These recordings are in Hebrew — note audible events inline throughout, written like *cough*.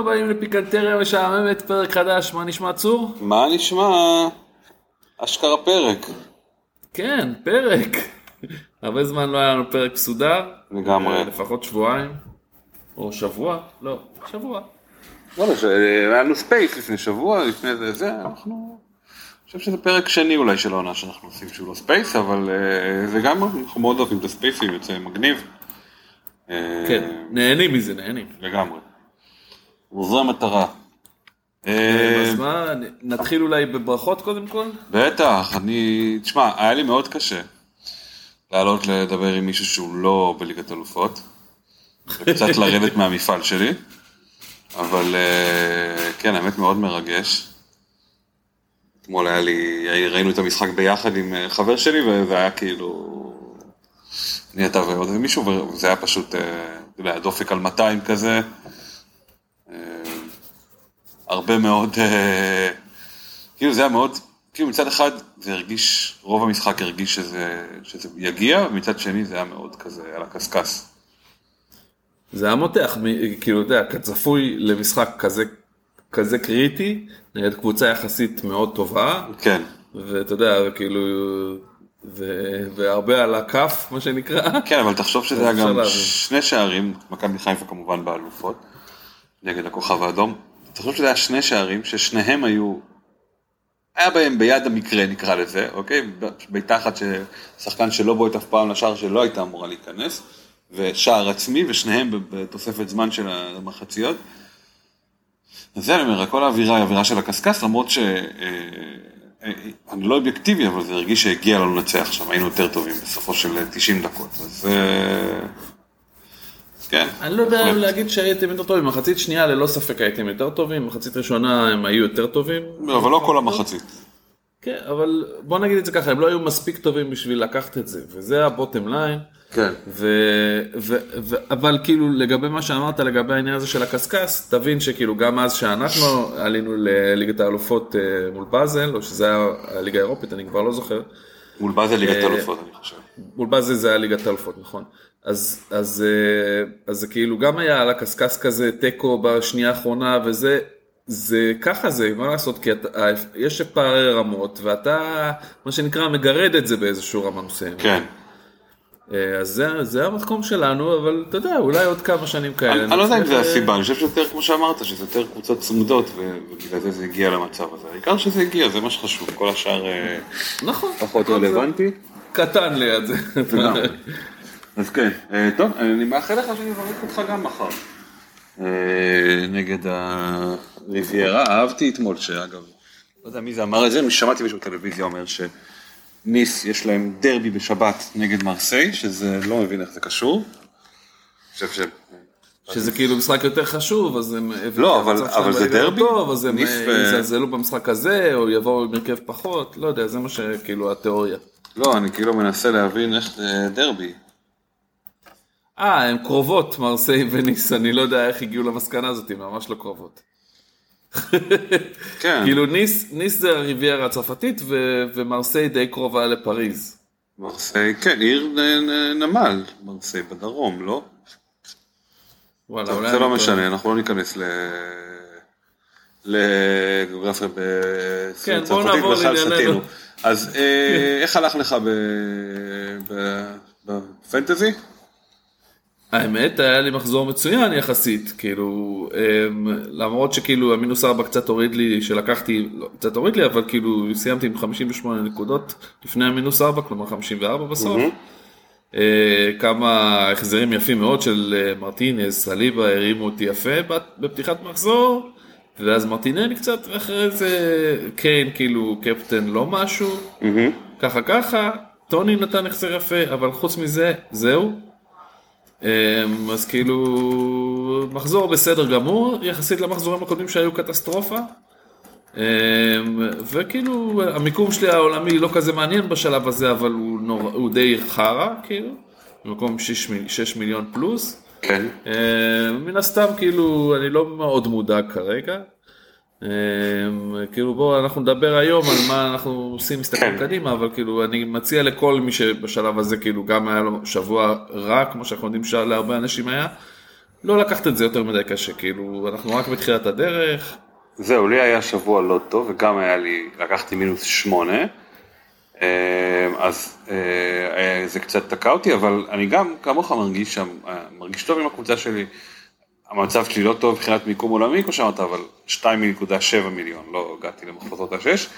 הבאים לפיקנטריה משעממת, פרק חדש, מה נשמע צור? מה נשמע? אשכרה פרק. כן, פרק. *laughs* הרבה זמן לא היה לנו פרק מסודר. לגמרי. אה, לפחות שבועיים. או שבוע? לא, שבוע. וואלה, היה לנו space לפני שבוע, לפני זה, זה, אנחנו... אני חושב שזה פרק שני אולי של העונה שאנחנו עושים שהוא לא space, אבל אה, זה גם, אנחנו מאוד אוהבים את הספייסים, יוצא מגניב. כן, נהנים מזה, נהנים. לגמרי. וזו המטרה. אה, אז מה, נתחיל אולי בברכות קודם כל? בטח, אני, תשמע, היה לי מאוד קשה לעלות לדבר עם מישהו שהוא לא בליגת אלופות, וקצת *laughs* לרדת מהמפעל שלי, אבל אה, כן, האמת מאוד מרגש. אתמול היה לי, ראינו את המשחק ביחד עם אה, חבר שלי, וזה היה כאילו, אני אתה ועוד מישהו, וזה היה פשוט, אתה יודע, דופק על 200 כזה. הרבה מאוד, אה, כאילו זה היה מאוד, כאילו מצד אחד זה הרגיש, רוב המשחק הרגיש שזה, שזה יגיע, ומצד שני זה היה מאוד כזה על הקשקש. זה היה מותח, כאילו, אתה יודע, כצפוי למשחק כזה, כזה קריטי, נגד קבוצה יחסית מאוד טובה. כן. ואתה יודע, כאילו, ו... והרבה על הכף, מה שנקרא. כן, אבל תחשוב שזה היה גם שני שערים, מכבי חיפה כמובן באלופות, נגד הכוכב האדום, תחשוב שזה היה שני שערים ששניהם היו, היה בהם ביד המקרה נקרא לזה, אוקיי? בעיטה אחת ששחקן שלא בועט אף פעם לשער שלא הייתה אמורה להיכנס, ושער עצמי ושניהם בתוספת זמן של המחציות. אז זה אני אומר, כל האווירה היא אווירה של הקשקש, למרות שאני אה, אה, לא אובייקטיבי, אבל זה הרגיש שהגיע לנו לנצח שם, היינו יותר טובים בסופו של 90 דקות. אז... כן. אני לא יודע להגיד שהייתם יותר טובים, מחצית שנייה ללא ספק הייתם יותר טובים, מחצית ראשונה הם היו יותר טובים. לא, אבל לא כל המחצית. כן, אבל בוא נגיד את זה ככה, הם לא היו מספיק טובים בשביל לקחת את זה, וזה הבוטם ליין. כן. אבל כאילו לגבי מה שאמרת לגבי העניין הזה של הקשקש, תבין שכאילו גם אז שאנחנו עלינו לליגת האלופות אה, מול באזל, או שזה היה הליגה האירופית, אני כבר לא זוכר. מול באזל ליגת אה, האלופות אני חושב. מול באזל זה היה ליגת האלופות, נכון. אז, אז, אה, אז זה כאילו גם היה על הקשקש כזה תיקו בשנייה האחרונה וזה, זה ככה זה, מה לעשות, כי אתה, יש פערי רמות ואתה, מה שנקרא, מגרד את זה באיזשהו רמה מסוימת. כן. אה, אז זה, זה המקום שלנו, אבל אתה יודע, אולי עוד כמה שנים כאלה. אני לא יודע אם זה הסיבה, אני חושב שיותר כמו שאמרת, שזה יותר קבוצות צמודות, ובגלל זה זה הגיע למצב הזה. העיקר שזה הגיע, זה מה שחשוב, כל השאר אה, נכון, פחות רלוונטי. קטן ליד זה. *laughs* אז כן, אה, טוב, אני מאחל לך שאני אברך אותך גם מחר. אה, נגד הריביירה, אהבתי אתמול, שאגב, לא יודע מי זה אמר את זה, שמעתי מישהו בטלוויזיה אומר שניס יש להם דרבי בשבת נגד מרסיי, שזה לא מבין איך זה קשור. חושב ש... שזה כאילו משחק יותר חשוב, אז הם... לא, אבל, אבל זה דרבי. טוב, אז הם יזלזלו במשחק הזה, או יבואו עם הרכב פחות, לא יודע, זה מה שכאילו התיאוריה. לא, אני כאילו מנסה להבין איך זה דרבי. אה, הן קרובות, מרסיי וניס, אני לא יודע איך הגיעו למסקנה הזאת, הן ממש לא קרובות. כן. כאילו ניס, ניס זה הריביירה הצרפתית ומרסיי די קרובה לפריז. מרסיי, כן, עיר נמל, מרסיי בדרום, לא? וואלה, אולי... זה לא משנה, אנחנו לא ניכנס ל... לגיאוגרפיה כן, בוא נעבור לענייננו. אז אה, איך הלך לך בפנטזי? האמת, היה לי מחזור מצוין יחסית, כאילו, אמ, למרות שכאילו המינוס 4 קצת הוריד לי, שלקחתי, לא, קצת הוריד לי, אבל כאילו סיימתי עם 58 נקודות לפני המינוס 4, כלומר 54 בסוף. Mm-hmm. כמה החזרים יפים מאוד של אה, מרטינס, סליבה, הרימו אותי יפה בפתיחת מחזור, ואז מרטינני קצת, ואחרי זה קיין כאילו קפטן לא משהו, mm-hmm. ככה ככה, טוני נתן החזר יפה, אבל חוץ מזה, זהו. אמ, אז כאילו מחזור בסדר גמור יחסית למחזורים הקודמים שהיו קטסטרופה. אמ, וכאילו המיקום שלי העולמי לא כזה מעניין בשלב הזה אבל הוא, נור, הוא די חרא כאילו, במקום 6, 6 מיליון פלוס. כן. אמ, מן הסתם כאילו אני לא מאוד מודאג כרגע. אמ, כאילו בואו אנחנו נדבר היום על מה אנחנו עושים מסתכלים כן. קדימה אבל כאילו אני מציע לכל מי שבשלב הזה כאילו גם היה לו שבוע רע כמו שאנחנו יודעים שלהרבה אנשים היה לא לקחת את זה יותר מדי קשה כאילו אנחנו רק בתחילת הדרך. זהו לי היה שבוע לא טוב וגם היה לי לקחתי מינוס שמונה אמ, אז אה, אה, זה קצת תקע אותי אבל אני גם כמוך מרגיש שם אה, מרגיש טוב עם הקבוצה שלי. המצב שלי לא טוב מבחינת מיקום עולמי, כמו שאמרת, אבל 2.7 מיליון, לא הגעתי למחוזות ה-6,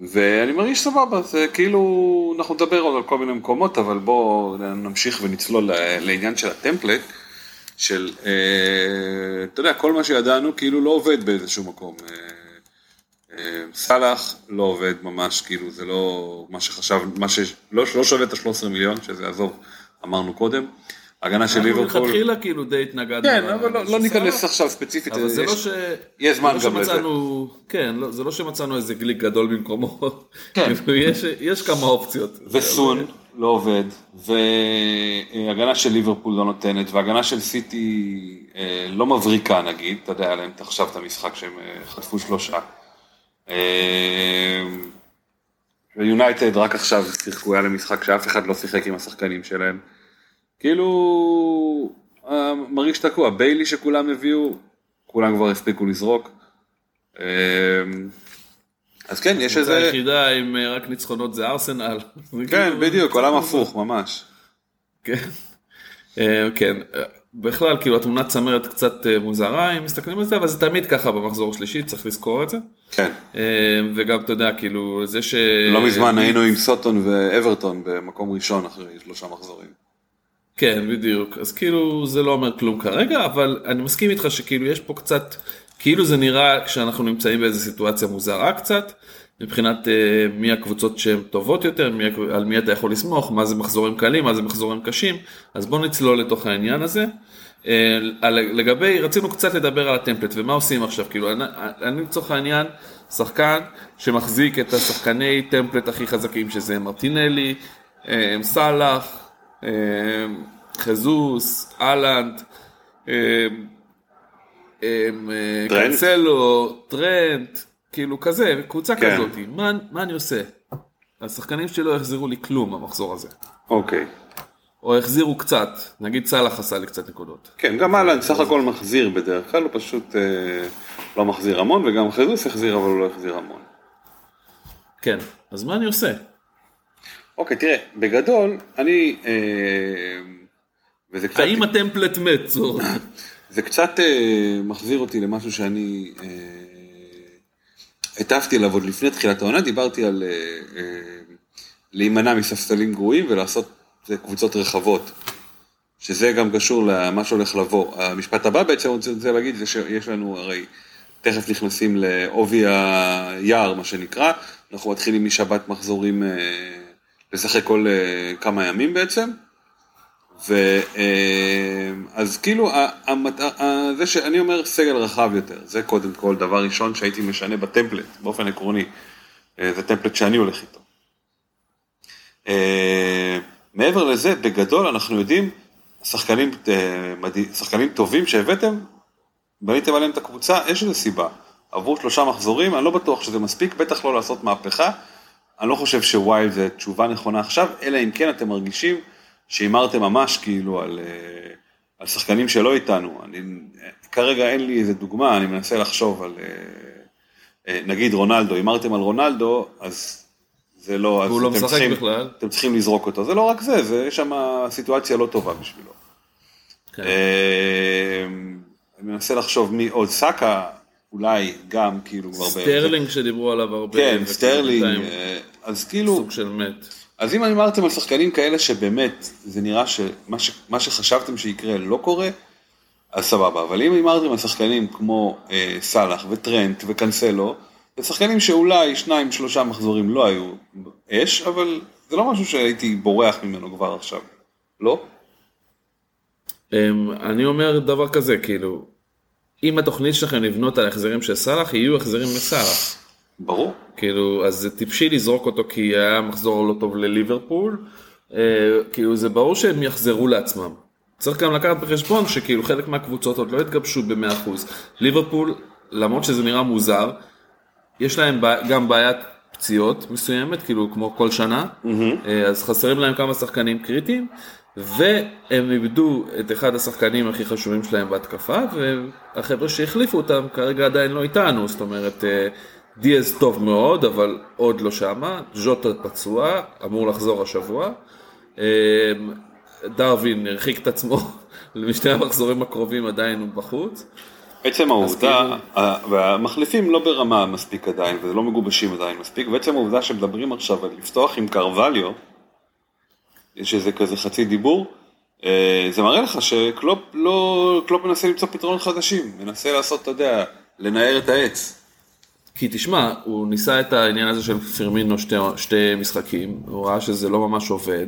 ואני מרגיש סבבה, זה כאילו, אנחנו נדבר עוד על כל מיני מקומות, אבל בואו נמשיך ונצלול לעניין של הטמפלט, של, אה, אתה יודע, כל מה שידענו כאילו לא עובד באיזשהו מקום. אה, אה, סאלח לא עובד ממש, כאילו זה לא מה שחשב, מה שלא לא שווה את ה-13 מיליון, שזה עזוב, אמרנו קודם. הגנה של ליברפול. אנחנו מלכתחילה כאילו די התנגדנו. כן, אבל לא, לא ניכנס עכשיו ספציפית. אבל זה לא ש... יש זמן לא גם לזה. כן, לא, זה לא שמצאנו איזה גליק גדול במקומו. כן. *laughs* כאילו, יש כמה אופציות. וסון לא עובד, והגנה של ליברפול לא נותנת, והגנה של סיטי אה, לא מבריקה נגיד, אתה יודע עליהם עכשיו את המשחק שהם אה, חטפו שלושה. אה, ויונייטד רק עכשיו שיחקו, היה להם משחק שאף אחד לא שיחק עם השחקנים שלהם. כאילו אה, מרגיש תקוע, ביילי שכולם הביאו, כולם כבר הספיקו לזרוק. אה, אז כן, יש איזה... הקבוצה היחידה עם אה, רק ניצחונות זה ארסנל. *laughs* כן, כאילו בדיוק, עולם הפוך, ממש. כן, כן. בכלל, כאילו התמונת צמרת קצת מוזרה, אם מסתכלים על זה, אבל זה תמיד ככה במחזור השלישי, צריך לזכור את זה. כן. וגם, אתה יודע, כאילו, זה ש... לא מזמן היינו עם סוטון ואברטון במקום ראשון אחרי שלושה מחזורים. כן, בדיוק. אז כאילו זה לא אומר כלום כרגע, אבל אני מסכים איתך שכאילו יש פה קצת, כאילו זה נראה כשאנחנו נמצאים באיזו סיטואציה מוזרה קצת, מבחינת uh, מי הקבוצות שהן טובות יותר, מי, על מי אתה יכול לסמוך, מה זה מחזורים קלים, מה זה מחזורים קשים, אז בוא נצלול לתוך העניין הזה. Uh, לגבי, רצינו קצת לדבר על הטמפלט ומה עושים עכשיו, כאילו אני, לצורך העניין שחקן שמחזיק את השחקני טמפלט הכי חזקים שזה מרטינלי, אה, סאלח, חזוס, אהלנד, אמ, אמ, קרסלו, טרנט, כאילו כזה, קבוצה כן. כזאת, מה, מה אני עושה? השחקנים שלי לא יחזירו לי כלום במחזור הזה. אוקיי. או החזירו קצת, נגיד סאלח עשה לי קצת נקודות. כן, גם אהלנד סך הכל מחזיר בדרך כלל, הוא פשוט אה, לא מחזיר המון, וגם חזוס החזיר אבל הוא לא החזיר המון. כן, אז מה אני עושה? אוקיי, תראה, בגדול, אני... אה, וזה קצת... האם הטמפלט מת? זה קצת אה, מחזיר אותי למשהו שאני אה, הטפתי אליו עוד לפני תחילת העונה, דיברתי על להימנע מספסלים גרועים ולעשות קבוצות רחבות. שזה גם קשור למה שהולך לבוא. המשפט הבא בעצם אני רוצה להגיד זה שיש לנו הרי תכף נכנסים לעובי היער מה שנקרא, אנחנו מתחילים משבת מחזורים לשחק כל uh, כמה ימים בעצם. ואז uh, כאילו, המת... זה שאני אומר סגל רחב יותר, זה קודם כל דבר ראשון שהייתי משנה בטמפלט, באופן עקרוני, uh, זה טמפלט שאני הולך איתו. מעבר לזה, בגדול אנחנו יודעים, שחקנים. שחקנים טובים שהבאתם, בניתם עליהם את הקבוצה, יש איזה סיבה. עברו שלושה מחזורים, אני לא בטוח שזה מספיק, בטח לא לעשות מהפכה. אני לא חושב שווייל זה תשובה נכונה עכשיו, אלא אם כן אתם מרגישים שהימרתם ממש כאילו על, אה, על שחקנים שלא איתנו. אני, כרגע אין לי איזה דוגמה, אני מנסה לחשוב על, אה, אה, נגיד רונלדו, הימרתם על רונלדו, אז זה לא, והוא לא משחק צריכים, בכלל. אתם צריכים לזרוק אותו. זה לא רק זה, זה יש שם סיטואציה לא טובה בשבילו. כן. אני מנסה לחשוב מי עוד, סאקה אולי גם כאילו כבר... סטרלינג שדיברו עליו הרבה. כן, סטרלינג, אה, אז כאילו, סוג של מת. אז אם אמרתם על שחקנים כאלה שבאמת זה נראה שמה ש, מה שחשבתם שיקרה לא קורה, אז סבבה, אבל אם אמרתם על שחקנים כמו אה, סאלח וטרנט וקנסלו, זה שחקנים שאולי שניים שלושה מחזורים לא היו אש, אבל זה לא משהו שהייתי בורח ממנו כבר עכשיו, לא? אמ, אני אומר דבר כזה, כאילו, אם התוכנית שלכם לבנות על החזרים של סאלח, יהיו החזרים לסאלח. ברור. כאילו, אז זה טיפשי לזרוק אותו כי היה מחזור לא טוב לליברפול. אה, כאילו, זה ברור שהם יחזרו לעצמם. צריך גם לקחת בחשבון שכאילו חלק מהקבוצות עוד לא התגבשו ב-100%. ליברפול, למרות שזה נראה מוזר, יש להם גם בעיית פציעות מסוימת, כאילו כמו כל שנה, אה, אז חסרים להם כמה שחקנים קריטיים, והם איבדו את אחד השחקנים הכי חשובים שלהם בהתקפה, והחבר'ה שהחליפו אותם כרגע עדיין לא איתנו, זאת אומרת, אה, דיאז טוב מאוד, אבל עוד לא שמה, ז'וטה פצוע, אמור לחזור השבוע. אה, דרווין הרחיק את עצמו *laughs* משתי המחזורים הקרובים, עדיין הוא בחוץ. עצם העובדה, כאילו- והמחליפים לא ברמה מספיק עדיין, וזה לא מגובשים עדיין מספיק, ועצם העובדה שמדברים עכשיו על לפתוח עם קרווליו, יש איזה כזה חצי דיבור, אה, זה מראה לך שקלופ לא, קלופ מנסה למצוא פתרונות חדשים, מנסה לעשות, אתה יודע, לנער את העץ. כי תשמע, הוא ניסה את העניין הזה של פירמינו שתי, שתי משחקים, הוא ראה שזה לא ממש עובד,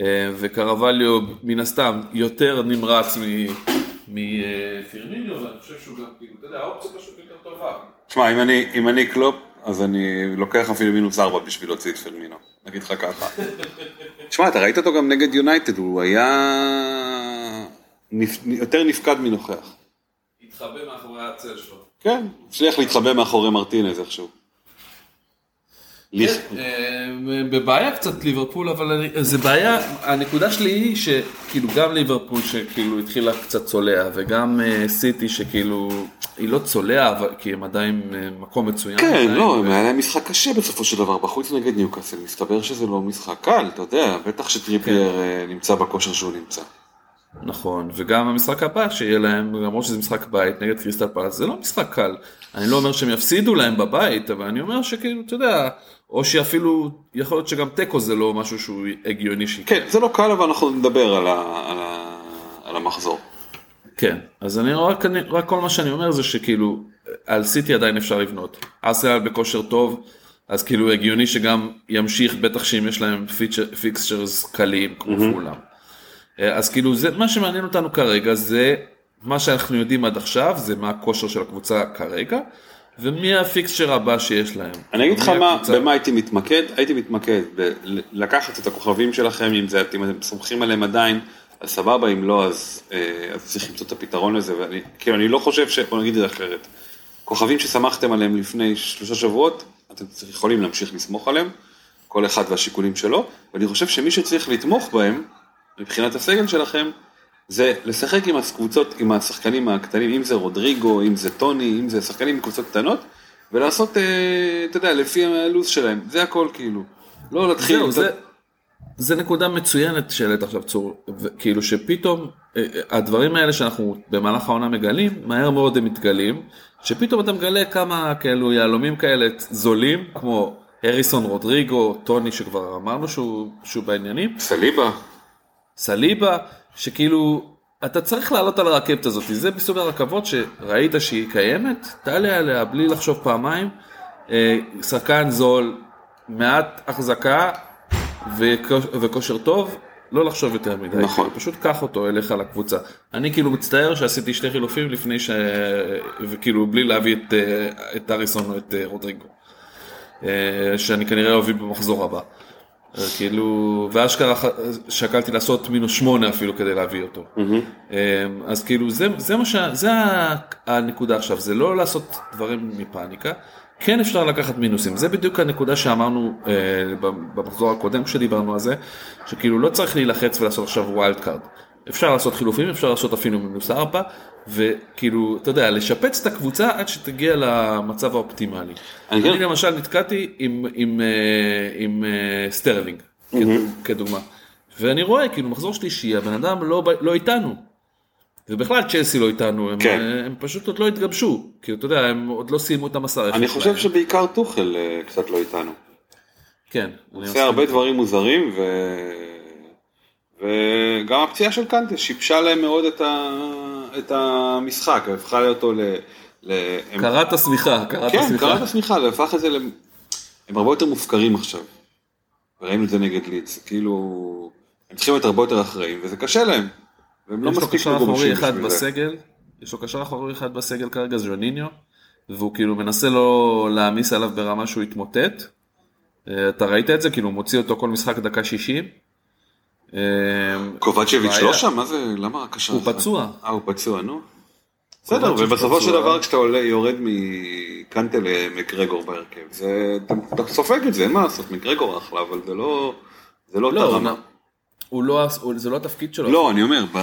אה, וקרווליו מן הסתם יותר נמרץ מ- מפירמינו, ואני חושב שהוא גם, כאילו, אתה יודע, האופציה פשוט יותר טובה. תשמע, אם אני, קלופ, אז אני לוקח אפילו מינוס ארבע בשביל להוציא את פרמינו, נגיד לך ככה. *laughs* תשמע, אתה ראית אותו גם נגד יונייטד, הוא היה. יותר נפקד מנוכח. התחבא מאחורי הצל שלו. כן, הצליח להתחבא מאחורי מרטינז איכשהו. אה, בבעיה קצת ליברפול, אבל זה בעיה, הנקודה שלי היא שכאילו גם ליברפול שכאילו התחילה קצת צולע, וגם אה, סיטי שכאילו, היא לא צולע, כי הם עדיין אה, מקום מצוין. כן, לא, ו- היה להם משחק קשה בסופו של דבר, בחוץ נגד ניוקאסל, מסתבר שזה לא משחק קל, אתה יודע, בטח שטריפייר כן. נמצא בכושר שהוא נמצא. נכון, וגם המשחק הבא שיהיה להם, למרות שזה משחק בית נגד קריסטל פלס, זה לא משחק קל. אני לא אומר שהם יפסידו להם בבית, אבל אני אומר שכאילו, אתה יודע, או שאפילו, יכול להיות שגם תיקו זה לא משהו שהוא הגיוני שיקרה. כן, זה לא קל, אבל אנחנו נדבר על, ה... על, ה... על המחזור. כן, אז אני רק, אני, רק כל מה שאני אומר זה שכאילו, על סיטי עדיין אפשר לבנות. ארסנל בכושר טוב, אז כאילו הגיוני שגם ימשיך, בטח שאם יש להם fixtures קלים כמו כולם. אה, אז כאילו זה, מה שמעניין אותנו כרגע זה מה שאנחנו יודעים עד עכשיו, זה מה הכושר של הקבוצה כרגע, ומי ה fixture הבא שיש להם. אני אגיד לך מה, במה הייתי מתמקד, הייתי מתמקד בלקחת את הכוכבים שלכם, אם זה, אם אתם סומכים עליהם עדיין, אז סבבה, אם לא, אז, אה, אז צריך למצוא את הפתרון לזה, ואני, כאילו, אני לא חושב ש... בוא נגיד את זה אחרת. כוכבים שסמכתם עליהם לפני שלושה שבועות, אתם יכולים להמשיך לסמוך עליהם, כל אחד והשיקולים שלו, ואני חושב שמי שצריך לתמוך בהם, מבחינת הסגל שלכם, זה לשחק עם הקבוצות, עם השחקנים הקטנים, אם זה רודריגו, אם זה טוני, אם זה שחקנים מקבוצות קטנות, ולעשות, אה, אתה יודע, לפי הלו"ז שלהם, זה הכל כאילו. לא להתחיל, זהו, זה, זה נקודה מצוינת שהעלית עכשיו צור, ו- כאילו שפתאום אה, אה, הדברים האלה שאנחנו במהלך העונה מגלים, מהר מאוד הם מתגלים, שפתאום אתה מגלה כמה כאלו יהלומים כאלה זולים, כמו הריסון רודריגו, טוני שכבר אמרנו שהוא, שהוא בעניינים, סליבה, סליבה, שכאילו אתה צריך לעלות על הרכבת הזאת, זה בסוג הרכבות שראית שהיא קיימת, תעלה עליה בלי לחשוב פעמיים, אה, שחקן זול, מעט החזקה וכוש- וכושר טוב, לא לחשוב יותר מדי, נכון. פשוט קח אותו אליך לקבוצה. אני כאילו מצטער שעשיתי שתי חילופים לפני ש... וכאילו בלי להביא את, אה, את אריסון או את אה, רודריגו, שאני כנראה אביא במחזור הבא. כאילו, ואשכרה שקלתי לעשות מינוס שמונה אפילו כדי להביא אותו. אז כאילו זה, זה מה ש... זה הנקודה עכשיו, זה לא לעשות דברים מפאניקה, כן אפשר לקחת מינוסים, זה בדיוק הנקודה שאמרנו אה, במחזור הקודם כשדיברנו על זה, שכאילו לא צריך להילחץ ולעשות עכשיו wild card. אפשר לעשות חילופים, אפשר לעשות אפילו מינוס ארבע, וכאילו, אתה יודע, לשפץ את הקבוצה עד שתגיע למצב האופטימלי. אני, אני למשל נתקעתי עם, עם, אה, עם, עם אה, סטרלינג, mm-hmm. כדוגמה, ואני רואה, כאילו, מחזור שלישי, הבן אדם לא, לא איתנו. ובכלל צ'לסי לא איתנו, הם, כן. הם פשוט עוד לא התגבשו, כי אתה יודע, הם עוד לא סיימו את המסע. אני חושב להם. שבעיקר טוחל אה, קצת לא איתנו. כן. הוא עושה הרבה דברים מוזרים, ו... וגם הפציעה של קנטה שיבשה להם מאוד את, ה... את המשחק, הפכה אותו ל... ל... קראת השמיכה, קראת השמיכה. כן, קראת השמיכה, זה הפך את זה ל... הם הרבה יותר מופקרים עכשיו. וראינו את זה נגד ליץ, כאילו, הם צריכים להיות הרבה יותר אחראים, וזה קשה להם. והם לא מספיק מגובשים בשביל זה. יש לו קשר אחורי אחד בסגל כרגע, זה ז'וניניו, והוא כאילו מנסה לא להעמיס עליו ברמה שהוא יתמוטט. אה, אתה ראית את זה? כאילו הוא מוציא אותו כל משחק דקה 60. אה, קובצ'ביץ' לא שם? מה זה? למה הקשר? הוא פצוע. אה, הוא פצוע, נו. בסדר, ובסופו של דבר כשאתה עולה, יורד מקנטה למקרגור בהרכב, אתה סופג את זה, אין מה לעשות, מקרגור אחלה, אבל זה לא, זה לא, לא אותה רמה. הוא לא, זה לא התפקיד שלו. לא, אני אומר, ב,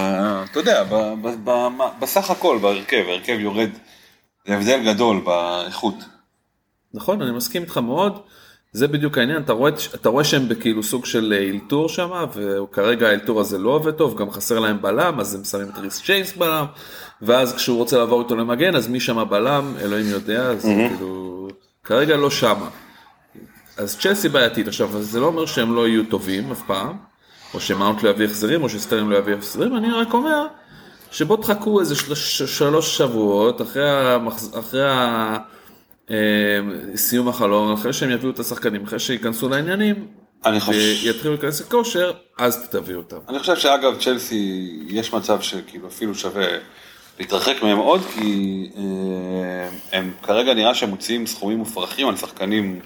אתה יודע, ב, ב, ב, ב, בסך הכל, בהרכב, ההרכב יורד, זה הבדל גדול באיכות. נכון, אני מסכים איתך מאוד. זה בדיוק העניין, אתה רואה, אתה רואה שהם בכאילו סוג של אה, אלתור שם, וכרגע האלתור הזה לא עובד טוב, גם חסר להם בלם, אז הם שמים את ריס צ'ייס בלם, ואז כשהוא רוצה לעבור איתו למגן, אז מי שם בלם, אלוהים יודע, אז mm-hmm. כאילו, כרגע לא שמה. אז צ'לסי בעייתית, עכשיו, זה לא אומר שהם לא יהיו טובים אף פעם, או שמאונט לא יביא החזרים, או שסטרלינג לא יביא החזרים, אני רק אומר שבוא תחכו איזה שלוש שבועות אחרי, המחז... אחרי ה... סיום החלון, אחרי שהם יביאו את השחקנים, אחרי שייכנסו לעניינים, אני חושב... ויתחילו להיכנס לכושר, אז תביאו אותם. אני חושב שאגב צ'לסי, יש מצב שכאילו אפילו שווה להתרחק מהם עוד, כי אה, הם כרגע נראה שהם מוציאים סכומים מופרכים על שחקנים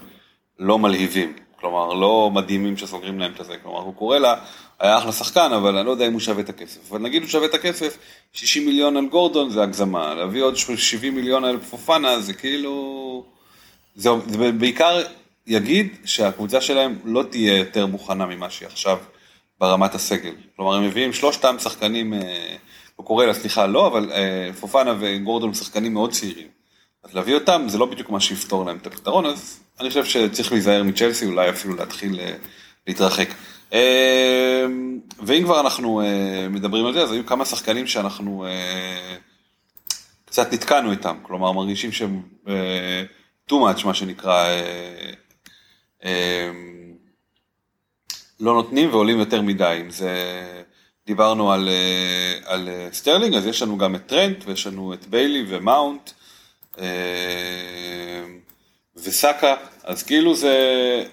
לא מלהיבים. כלומר, לא מדהימים שסוגרים להם את זה, כלומר, הוא קורא לה, היה אחלה שחקן, אבל אני לא יודע אם הוא שווה את הכסף. אבל נגיד הוא שווה את הכסף, 60 מיליון על גורדון זה הגזמה, להביא עוד 70 מיליון על פופנה זה כאילו... זה, זה בעיקר יגיד שהקבוצה שלהם לא תהיה יותר מוכנה ממה שהיא עכשיו ברמת הסגל. כלומר, הם מביאים שלושתם שחקנים, אה, הוא קורא לה, סליחה, לא, אבל אה, פופנה וגורדון שחקנים מאוד צעירים. אז להביא אותם זה לא בדיוק מה שיפתור להם את הפתרון, אז אני חושב שצריך להיזהר מצ'לסי, אולי אפילו להתחיל אה, להתרחק. אה, ואם כבר אנחנו אה, מדברים על זה, אז היו כמה שחקנים שאנחנו קצת נתקענו איתם, כלומר מרגישים שהם too much, מה שנקרא, לא נותנים ועולים יותר מדי, אם זה... דיברנו על, על סטרלינג, אז יש לנו גם את טרנט, ויש לנו את ביילי ומאונט, וסאקה, אז כאילו זה,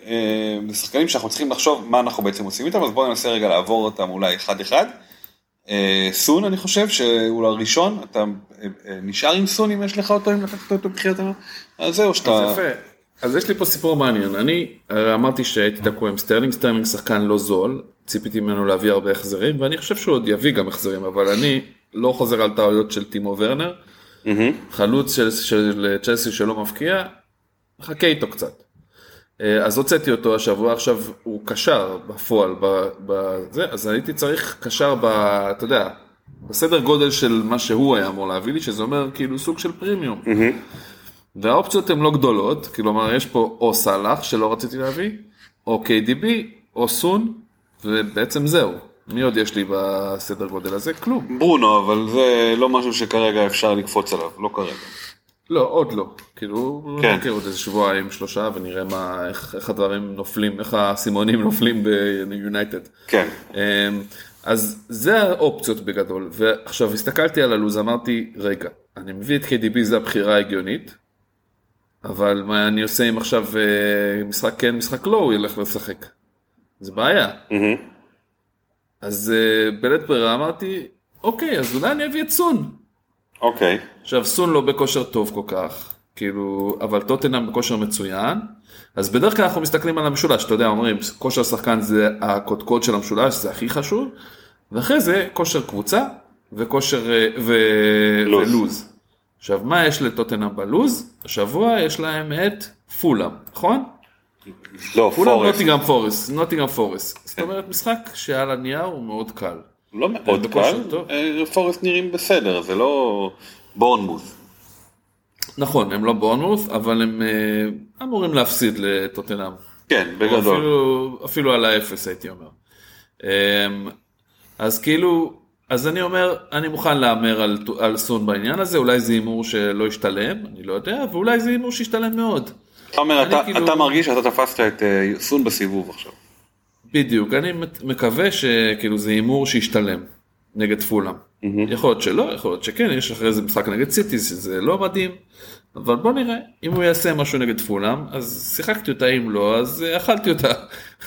אה, זה שחקנים שאנחנו צריכים לחשוב מה אנחנו בעצם עושים איתם, אז בואו ננסה רגע לעבור אותם אולי אחד אחד. אה, סון אני חושב שהוא הראשון, אתה אה, נשאר עם סון אם יש לך אותו, אם לקחת אותו בחירת המאה? אז זהו שאתה... אז יפה, אז יש לי פה סיפור מעניין, אני אמרתי שהייתי תקוע עם סטרלינג, סטרלינג שחקן לא זול, ציפיתי ממנו להביא הרבה החזרים, ואני חושב שהוא עוד יביא גם החזרים, אבל אני לא חוזר על טעויות של טימו ורנר, חלוץ של צ'לסי שלא מבקיע, חכה איתו קצת. אה, אז הוצאתי אותו השבוע, עכשיו הוא קשר בפועל, בזה, אז הייתי צריך קשר, ב, אתה יודע, בסדר גודל של מה שהוא היה אמור להביא לי, שזה אומר כאילו סוג של פרימיום. והאופציות הן לא גדולות, כלומר יש פה או סאלח שלא רציתי להביא, או KDB, או סון, ובעצם זהו. מי עוד יש לי בסדר גודל הזה? כלום. ברונו, אבל זה לא משהו שכרגע אפשר לקפוץ עליו, לא כרגע. לא, עוד לא. כאילו, כן. נחכה עוד איזה שבועיים, שלושה, ונראה מה, איך, איך הדברים נופלים, איך האסימונים *laughs* נופלים ביונייטד. כן. אמ, אז זה האופציות בגדול. ועכשיו, הסתכלתי על הלו"ז, אמרתי, רגע, אני מביא את KDB, זה הבחירה ההגיונית, אבל מה אני עושה אם עכשיו אה, משחק כן, משחק לא, הוא ילך לשחק. זה בעיה. Mm-hmm. אז אה, בלית ברירה אמרתי, אוקיי, אז אולי אני אביא את סון. אוקיי. עכשיו סון לא בכושר טוב כל כך, כאילו, אבל טוטנאם בכושר מצוין, אז בדרך כלל אנחנו מסתכלים על המשולש, אתה יודע, אומרים, כושר שחקן זה הקודקוד של המשולש, זה הכי חשוב, ואחרי זה כושר קבוצה וכושר אה, ו... לוז. ולוז. עכשיו, מה יש לטוטנאם בלוז? השבוע יש להם את פולאם, נכון? לא, פולאם פורסט. נוטינגהאם פורסט, נוטינגהאם פורסט. זאת אומרת, משחק שעל הנייר הוא מאוד קל. לא מאוד קל. אה, פורסט נראים בסדר, זה לא בורנמות'. נכון, הם לא בורנמות', אבל הם אה, אמורים להפסיד לטוטנאם. כן, בגדול. אפילו, אפילו על האפס הייתי אומר. אמ, אז כאילו, אז אני אומר, אני מוכן להמר על, על סון בעניין הזה, אולי זה הימור שלא ישתלם, אני לא יודע, ואולי זה הימור שישתלם מאוד. אתה אומר, אתה- כאילו- אתה מרגיש שאתה תפסת את אה, סון בסיבוב עכשיו. בדיוק, אני מקווה שכאילו זה הימור שישתלם נגד פולאם. יכול להיות שלא, יכול להיות שכן, יש אחרי זה משחק נגד סיטי, שזה לא מדהים, אבל בוא נראה, אם הוא יעשה משהו נגד פולאם, אז שיחקתי אותה, אם לא, אז אה, אכלתי אותה.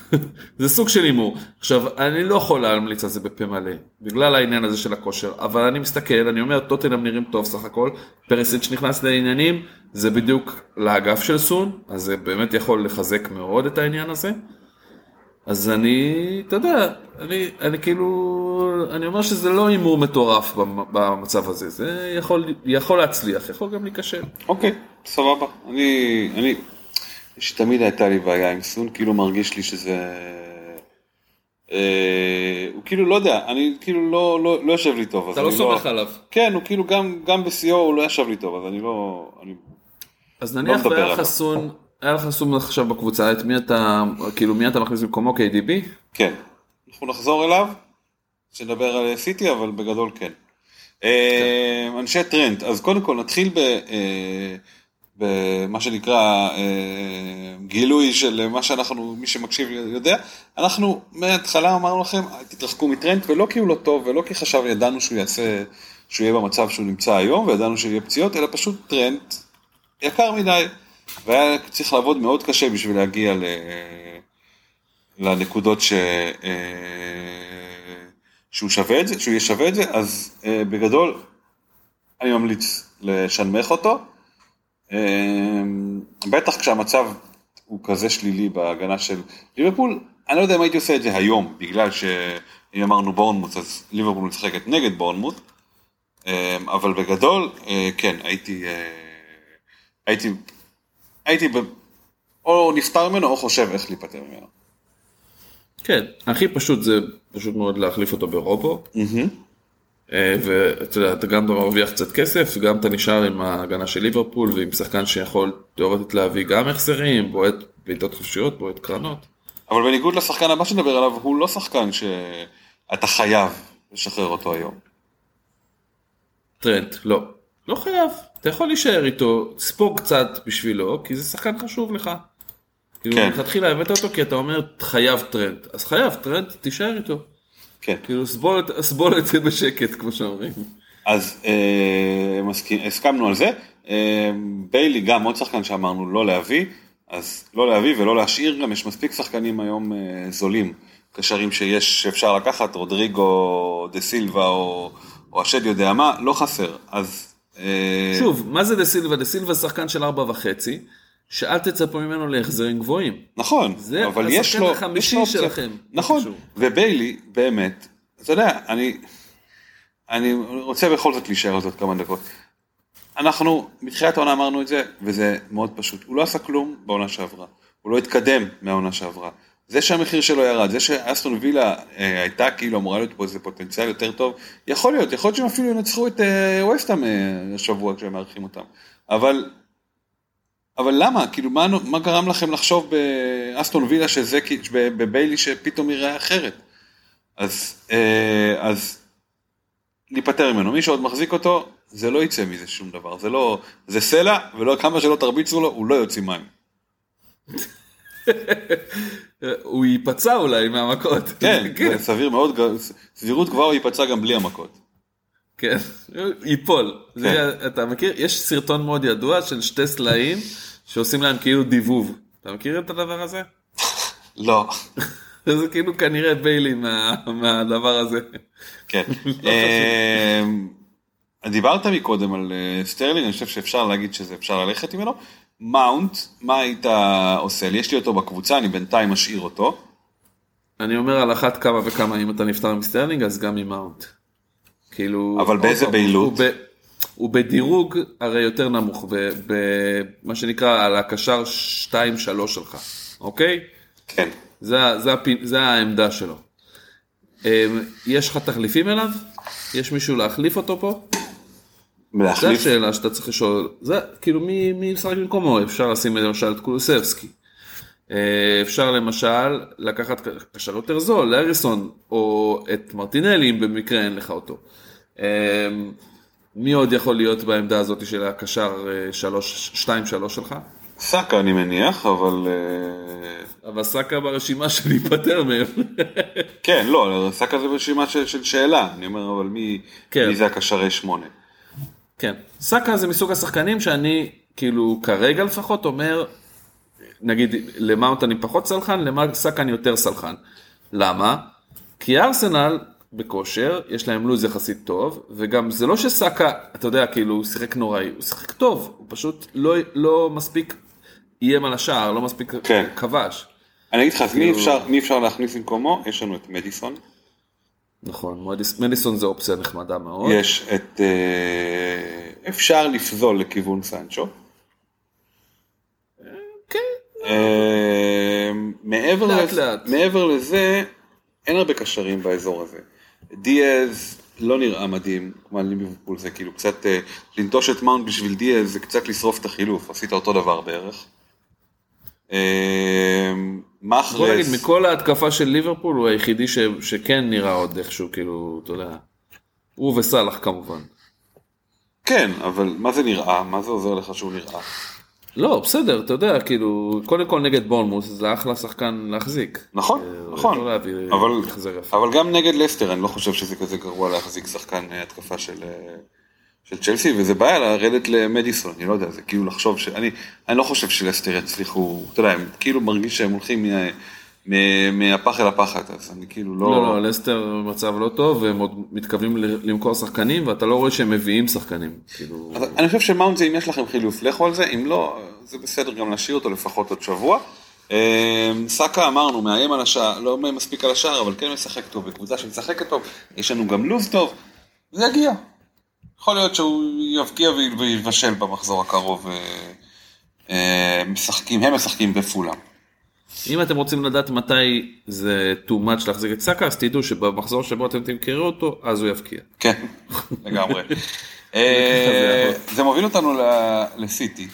*laughs* זה סוג של הימור. עכשיו, אני לא יכול להמליץ על זה בפה מלא, בגלל העניין הזה של הכושר, אבל אני מסתכל, אני אומר, טוטנאם נראים טוב סך הכל, פרסיץ' נכנס לעניינים, זה בדיוק לאגף של סון, אז זה באמת יכול לחזק מאוד את העניין הזה. אז אני, אתה יודע, אני, אני כאילו, אני אומר שזה לא הימור מטורף במ- במצב הזה, זה יכול, יכול להצליח, יכול גם להיכשל. אוקיי, סבבה. אני, אני, שתמיד הייתה לי בעיה עם סון, כאילו מרגיש לי שזה... אה, הוא כאילו, לא יודע, אני כאילו לא, לא, לא יושב לי טוב. אתה לא אני סומך עליו. כן, הוא כאילו גם, גם בשיאו הוא לא ישב לי טוב, אז אני לא... אני... אז נניח מדבר והיה עליו. היה לך סון עכשיו בקבוצה, את מי אתה, כאילו מי אתה מכניס במקומו KDB? כן. אנחנו נחזור אליו, שנדבר על סיטי, אבל בגדול כן. אה, אנשי טרנט, אז קודם כל נתחיל ב... אה, במה שנקרא אה, גילוי של מה שאנחנו, מי שמקשיב יודע, אנחנו מההתחלה אמרנו לכם, "אל תתרחקו מטרנט, ולא כי הוא לא טוב, ולא כי חשב, ידענו שהוא יעשה, שהוא יהיה במצב שהוא נמצא היום, וידענו שיהיה פציעות, אלא פשוט טרנט יקר מדי, והיה צריך לעבוד מאוד קשה בשביל להגיע ל... לנקודות ש... אה, שהוא שווה את זה, שהוא יהיה שווה את זה, אז אה, בגדול אני ממליץ לשנמך אותו. אה, בטח כשהמצב הוא כזה שלילי בהגנה של ליברפול, אני לא יודע אם הייתי עושה את זה היום, בגלל שאם אמרנו בורנמוט, אז ליברפול משחקת נגד בורנמוט, אבל בגדול, כן, הייתי, הייתי, הייתי, ב... או נפטר ממנו או חושב איך להיפטר ממנו. כן, הכי פשוט זה פשוט מאוד להחליף אותו ברובו, אה, ואתה יודע, אתה גם מרוויח קצת כסף, וגם אתה נשאר עם ההגנה של ליברפול, ועם שחקן שיכול תאורטית להביא גם החזרים, בועט בעיטות חופשיות, בועט קרנות. אבל בניגוד לשחקן הבא שנדבר עליו, הוא לא שחקן שאתה חייב לשחרר אותו היום. טרנד, לא. לא חייב, אתה יכול להישאר איתו, תספוג קצת בשבילו, כי זה שחקן חשוב לך. כאילו, כן. מלכתחילה הבאת אותו כי אתה אומר, חייב טרנט. אז חייב טרנט, תישאר איתו. כן. כאילו, סבול, סבול את זה בשקט, כמו שאומרים. אז אה, מסכים, הסכמנו על זה. אה, ביילי גם עוד שחקן שאמרנו לא להביא, אז לא להביא ולא להשאיר, גם יש מספיק שחקנים היום אה, זולים, קשרים שיש, שאפשר לקחת, רודריגו, דה סילבה או, או השד יודע מה, לא חסר. אז... אה, שוב, מה זה דה סילבה? דה סילבה שחקן של ארבע וחצי, שאל תצפו ממנו להחזרים גבוהים. נכון, זה אבל יש השחקן לו, החמישי יש לו אופציה. שלכם. נכון. וביילי, באמת, אתה יודע, אני, אני רוצה בכל זאת להישאר על זאת כמה דקות. אנחנו, מתחילת העונה אמרנו את זה, וזה מאוד פשוט. הוא לא עשה כלום בעונה שעברה. הוא לא התקדם מהעונה שעברה. זה שהמחיר שלו ירד, זה שאסטון וילה אה, הייתה כאילו אמורה להיות פה איזה פוטנציאל יותר טוב, יכול להיות, יכול להיות שהם אפילו ינצחו את אה, ווסטהאם אה, השבוע כשהם מארחים אותם. אבל אבל למה? כאילו, מה, מה גרם לכם לחשוב באסטון וילה שזה, בביילי שפתאום ייראה אחרת? אז, אה, אז להיפטר ממנו. מי שעוד מחזיק אותו, זה לא יצא מזה שום דבר. זה לא, זה סלע, ולא כמה שלא תרביצו לו, הוא לא יוציא מים. *laughs* הוא ייפצע אולי מהמכות. *laughs* כן, זה *laughs* סביר מאוד, סבירות גבוהה הוא ייפצע גם בלי המכות. כן, ייפול. זה, אתה מכיר? יש סרטון מאוד ידוע של שתי סלעים שעושים להם כאילו דיבוב. אתה מכיר את הדבר הזה? *laughs* לא. זה כאילו כנראה ביילי מה, מהדבר הזה. כן. אה, דיברת מקודם על אה, סטרלינג, אני חושב שאפשר להגיד שזה אפשר ללכת ממנו. מאונט, מה היית עושה לי? יש לי אותו בקבוצה, אני בינתיים אשאיר אותו. אני אומר על אחת כמה וכמה אם אתה נפטר מסטרלינג אז גם עם מאונט. כאילו... אבל באיזה בהילות? הוא, ב, הוא בדירוג הרי יותר נמוך, במה שנקרא על הקשר 2-3 שלך, אוקיי? כן. זה, זה, הפי- זה העמדה שלו. אמ, יש לך תחליפים אליו? יש מישהו להחליף אותו פה? זו להחליף? השאלה שאתה צריך לשאול, זה כאילו מי, מי משחק במקומו, אפשר לשים למשל את קולוסבסקי. אה, אפשר למשל לקחת קשר יותר זול, לאריסון, או את מרטינלי אם במקרה אין לך אותו. אה, מי עוד יכול להיות בעמדה הזאת של הקשר 2-3 שלך? סאקה אני מניח, אבל... אה, אבל סאקה ברשימה של להיפטר מהם. כן, לא, סאקה זה רשימה של, של שאלה, אני אומר, אבל מי, כן. מי זה הקשרי שמונה? כן, סאקה זה מסוג השחקנים שאני כאילו כרגע לפחות אומר, נגיד למאונט אני פחות סלחן, לסאקה אני יותר סלחן. למה? כי ארסנל בכושר, יש להם לו"ז יחסית טוב, וגם זה לא שסאקה, אתה יודע, כאילו הוא שיחק נוראי, הוא שיחק טוב, הוא פשוט לא, לא מספיק איים על השער, לא מספיק כן. כבש. אני אגיד לך, אז מי כאילו- אפשר, מי אפשר להכניס במקומו? יש לנו את מדיסון, נכון, מדיס- מדיסון זה אופציה נחמדה מאוד. יש את... אה, אפשר לפזול לכיוון סנצ'ו. כן, אה, מעבר, לאט, לזה, לאט. מעבר לזה, אין הרבה קשרים באזור הזה. דיאז לא נראה מדהים, כמו ליברפול זה כאילו קצת אה, לנטוש את מאונט בשביל דיאז זה קצת לשרוף את החילוף, עשית אותו דבר בערך. אה, בוא נגיד, מכל ההתקפה של ליברפול הוא היחידי ש, שכן נראה עוד איכשהו, כאילו, אתה יודע, הוא וסאלח כמובן. כן, אבל מה זה נראה? מה זה עוזר לך שהוא נראה? לא, בסדר, אתה יודע, כאילו, קודם כל נגד בורנמוס זה אחלה שחקן להחזיק. נכון, אה, נכון, לא להביא אבל. אבל גם נגד לסטר אני לא חושב שזה כזה גרוע להחזיק שחקן אה, התקפה של, אה, של צ'לסי, וזה בעיה לרדת למדיסון, אני לא יודע, זה כאילו לחשוב ש... אני, אני לא חושב שלסטר יצליחו, אתה יודע, הם כאילו מרגיש שהם הולכים מה, מה, מהפח אל הפחת, אז אני כאילו לא... לא, לא, לסטר במצב לא טוב, והם עוד מתכוונים למכור שחקנים, ואתה לא רואה שהם מביאים שחקנים. כאילו, אז אני חושב שמאונט זה אם יש לכם חילוף, לכו על זה, אם לא, זה בסדר גם להשאיר אותו לפחות עוד שבוע. אה, סאקה אמרנו, מאיים על השער, לא מספיק על השער, אבל כן משחק טוב, בקבוצה שמשחקת טוב, יש לנו גם לו"ז טוב, זה יגיע. יכול להיות שהוא יבקיע ויבשל במחזור הקרוב, אה, אה, משחקים, הם משחקים בפולה. אם אתם רוצים לדעת מתי זה too much להחזיק את סאקה, אז תדעו שבמחזור שבו אתם תמכרו אותו, אז הוא יבקיע. כן, לגמרי. *laughs* אה, זה מוביל אותנו לסיטי.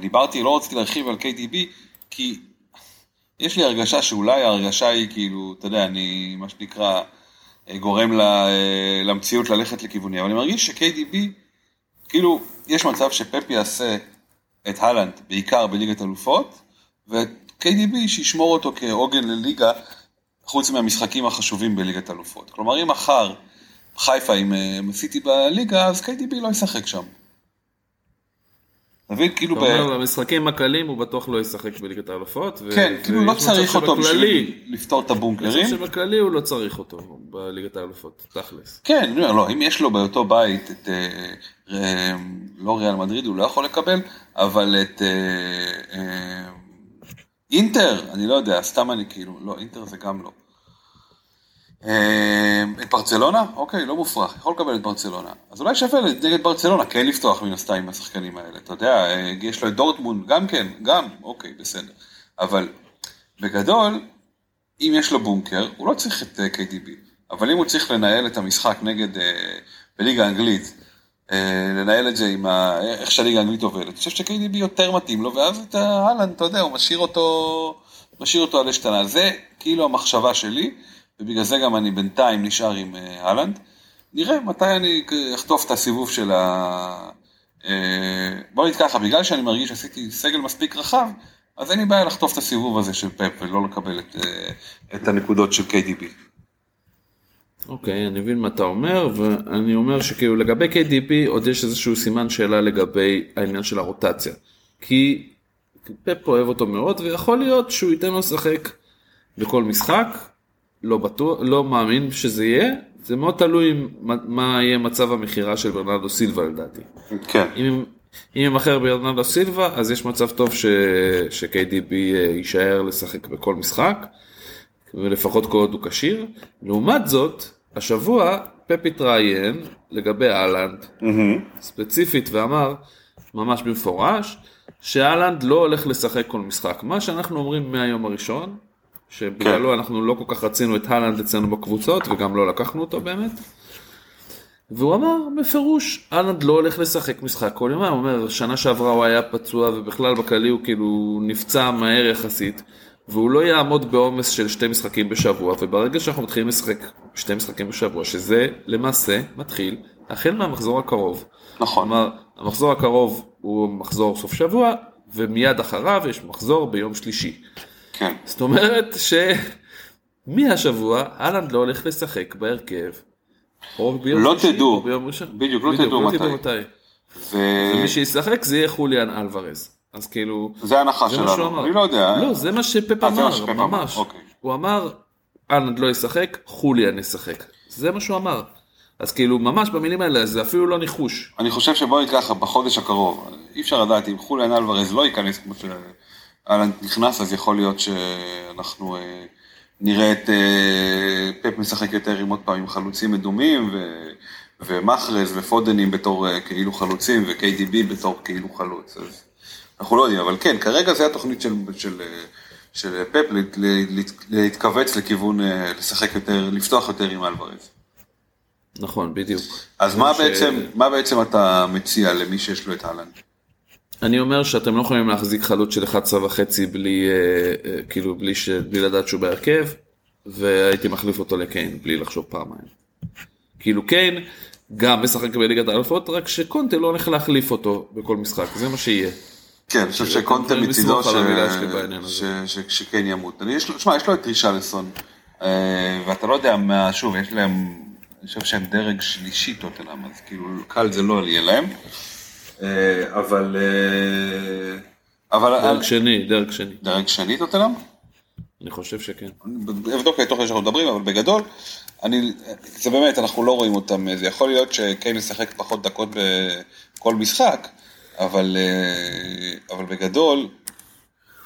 דיברתי, לא רציתי להרחיב על KDB, כי יש לי הרגשה שאולי ההרגשה היא כאילו, אתה יודע, אני, מה שנקרא, גורם ל- אה, למציאות ללכת לכיווני, אבל אני מרגיש ש-KDB, כאילו, יש מצב שפפ יעשה את הלנד בעיקר בליגת אלופות, ואת KDB שישמור אותו כעוגן לליגה, חוץ מהמשחקים החשובים בליגת אלופות. כלומר, אם מחר חיפה עם אה, סיטי בליגה, אז KDB לא ישחק שם. מבין? כאילו, אתה. אומר, במשחקים הקלים הוא בטוח לא ישחק בליגת האלופות. כן, כאילו לא צריך אותו בשביל לפתור את אני הבונקרים. חושב שבכללי הוא לא צריך אותו בליגת האלופות, תכלס. כן, אני אומר, לא, אם יש לו באותו בית את, אה, אה, לא ריאל מדריד, הוא לא יכול לקבל, אבל את אה, אינטר, אני לא יודע, סתם אני כאילו, לא, אינטר זה גם לא. אה, את ברצלונה? אוקיי, לא מופרך, יכול לקבל את ברצלונה. אז אולי שווה נגד ברצלונה כן לפתוח מן הסתם עם השחקנים האלה, אתה יודע, אה, יש לו את דורטמונד, גם כן, גם, אוקיי, בסדר. אבל בגדול, אם יש לו בונקר, הוא לא צריך את אה, KDB, אבל אם הוא צריך לנהל את המשחק נגד, אה, בליגה האנגלית, לנהל את זה עם ה... איך שהליגה האנגלית עובדת, אני חושב ש-KDB יותר מתאים לו, ואז את אהלן, אתה יודע, הוא משאיר אותו, משאיר אותו על השתנה. זה כאילו המחשבה שלי, ובגלל זה גם אני בינתיים נשאר עם אה, אהלנד. נראה מתי אני אחטוף את הסיבוב של ה... אה, בוא נגיד ככה, בגלל שאני מרגיש שעשיתי סגל מספיק רחב, אז אין לי בעיה לחטוף את הסיבוב הזה של פפ ולא לקבל את, אה, את הנקודות של KDB. אוקיי, אני מבין מה אתה אומר, ואני אומר שכאילו לגבי KDP עוד יש איזשהו סימן שאלה לגבי העניין של הרוטציה. כי פפ אוהב אותו מאוד, ויכול להיות שהוא ייתן לו לשחק בכל משחק, לא בטוח, לא מאמין שזה יהיה, זה מאוד תלוי מה, יהיה מצב המכירה של ברנרדו סילבה לדעתי. כן. אם אם ימכר ברנרדו סילבה אז יש מצב טוב ש, ש-KDB אה, יישאר לשחק בכל משחק, ולפחות כל עוד הוא כשיר. לעומת זאת, השבוע פפ התראיין לגבי אהלנד, ספציפית ואמר, ממש במפורש, שאהלנד לא הולך לשחק כל משחק. מה שאנחנו אומרים מהיום הראשון, שבגללו כן. אנחנו לא כל כך רצינו את אהלנד אצלנו בקבוצות וגם לא לקחנו אותו באמת. והוא אמר בפירוש, אהלנד לא הולך לשחק משחק כל יומיים, הוא אומר, שנה שעברה הוא היה פצוע ובכלל בכללי הוא כאילו נפצע מהר יחסית, והוא לא יעמוד בעומס של שתי משחקים בשבוע, וברגע שאנחנו מתחילים לשחק שתי משחקים בשבוע, שזה למעשה מתחיל החל מהמחזור הקרוב. נכון. כלומר, המחזור הקרוב הוא מחזור סוף שבוע, ומיד אחריו יש מחזור ביום שלישי. כן. זאת אומרת שמהשבוע אהלנד לא הולך לשחק בהרכב. או ביום לא תדעו. או ביום ראשון. בדיוק, לא תדעו מתי. ו... ומי שישחק זה יהיה חוליאן אלוורז. אז כאילו, זה ההנחה שלנו. אני לא יודע. לא, זה מה שפפ אה, אמר, ממש. אוקיי. הוא אמר, אהלנד לא ישחק, חוליאן ישחק. זה מה שהוא אמר. אז כאילו, ממש במילים האלה, זה אפילו לא ניחוש. אני חושב שבוא נגיד ככה, בחודש הקרוב, אי אפשר לדעת אם חוליאן אלוורז לא ייכנס כמו שאלן נכנס, אז יכול להיות שאנחנו אה, נראה את אה, פפ משחק יותר עם עוד פעם עם חלוצים מדומים, ו... ומחרז ופודנים בתור אה, כאילו חלוצים, ו-KDB בתור כאילו חלוץ. אז אנחנו לא יודעים, אבל כן, כרגע זה התוכנית של, של, של פפ להת- להת- להתכווץ לכיוון, אה, לשחק יותר, לפתוח יותר עם אלוורז. נכון, בדיוק. אז מה ש- בעצם, מה בעצם אתה מציע למי שיש לו את אהלן? אני אומר שאתם לא יכולים להחזיק חלוץ של 11 וחצי בלי, אה, אה, כאילו, בלי, ש... בלי לדעת שהוא בהרכב, והייתי מחליף אותו לקיין, בלי לחשוב פעמיים. כאילו קיין גם משחק בליגת האלופות, רק שקונטה לא הולך להחליף אותו בכל משחק, זה מה שיהיה. כן, אני חושב אתם שקונטה מצידו שכן ימות. אני, יש לו, תשמע, יש לו את רישלסון, אה, ואתה לא יודע מה, שוב, יש להם, אני חושב שהם דרג שלישי טוטנאם, אז כאילו קל זה לא יהיה להם. אה, אבל, אה, אבל, דרג שני, דרג שני. דרג שני טוטנאם? אני חושב שכן. אבדוק תוך כדי שאנחנו מדברים, אבל בגדול, אני, זה באמת, אנחנו לא רואים אותם, זה יכול להיות שקיין ישחק פחות דקות בכל משחק, אבל, אה, אבל בגדול,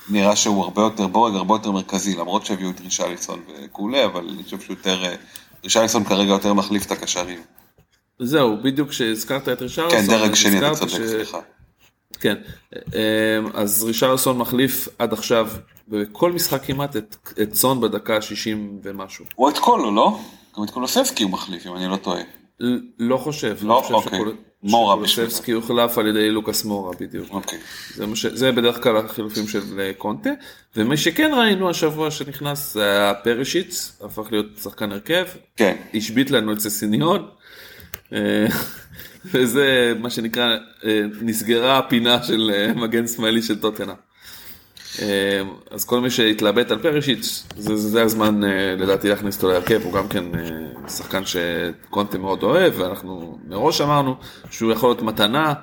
נראה שהוא הרבה יותר בורג, הרבה יותר מרכזי, למרות שהביאו את רישליסון וכולי, אבל אני חושב שהוא יותר, רישליסון כרגע יותר מחליף את הקשרים. זהו, בדיוק כשהזכרת את רישרלסון, כן, דרג שני, אתה צודק, ש- סליחה. כן, אה, אז רישרלסון מחליף עד עכשיו בכל משחק כמעט את, את סון בדקה 60 ומשהו. או את קולו, לא? גם את קולוסבסקי הוא מחליף, אם אני לא טועה. לא חושב, לא? אני חושב אוקיי. שקול- מורה בשביל שקולוסבסקי הוחלף על ידי לוקאס מורה בדיוק. אוקיי. זה, מה ש... זה בדרך כלל החילופים של אה, קונטה, ומי שכן ראינו השבוע שנכנס זה היה פרישיץ, הפך להיות שחקן הרכב, כן. השבית לנו את ססיניון, אה, וזה מה שנקרא, אה, נסגרה הפינה של אה, מגן שמאלי של טוטנה. אה, אז כל מי שהתלבט על פרישיץ, זה, זה הזמן אה, לדעתי להכניס אותו להרכב, הוא גם כן אה, שחקן שקונטה מאוד אוהב, ואנחנו מראש אמרנו שהוא יכול להיות מתנה.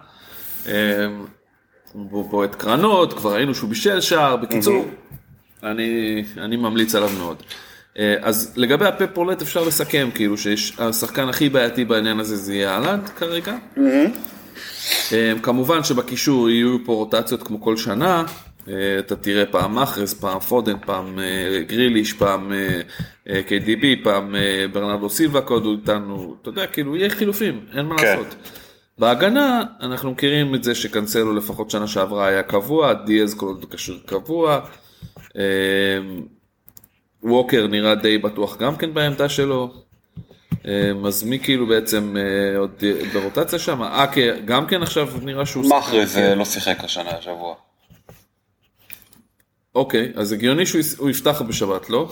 אה, הוא בועט קרנות, כבר ראינו שהוא בישל שער, בקיצור, אני, אני ממליץ עליו מאוד. אה, אז לגבי הפפ רולט אפשר לסכם, כאילו שהשחקן הכי בעייתי בעניין הזה זה יהיה אהלנד כרגע. אה, כמובן שבקישור יהיו פה רוטציות כמו כל שנה, אה, אתה תראה פעם מחרז, פעם פודן, פעם גריליש, פעם KDB, פעם ברנרדו סילבה קוד הוא איתנו, אתה יודע, כאילו יהיה חילופים, אין מה כן. לעשות. בהגנה אנחנו מכירים את זה שקנסלו לפחות שנה שעברה היה קבוע, דיאז כל עוד קשור קבוע, ווקר נראה די בטוח גם כן בעמדה שלו, אה, אז מי כאילו בעצם אה, עוד ברוטציה שם, אקה גם כן עכשיו נראה שהוא מחרז. אה, לא שיחק השנה, השבוע. אוקיי, אז הגיוני שהוא יפתח בשבת, לא?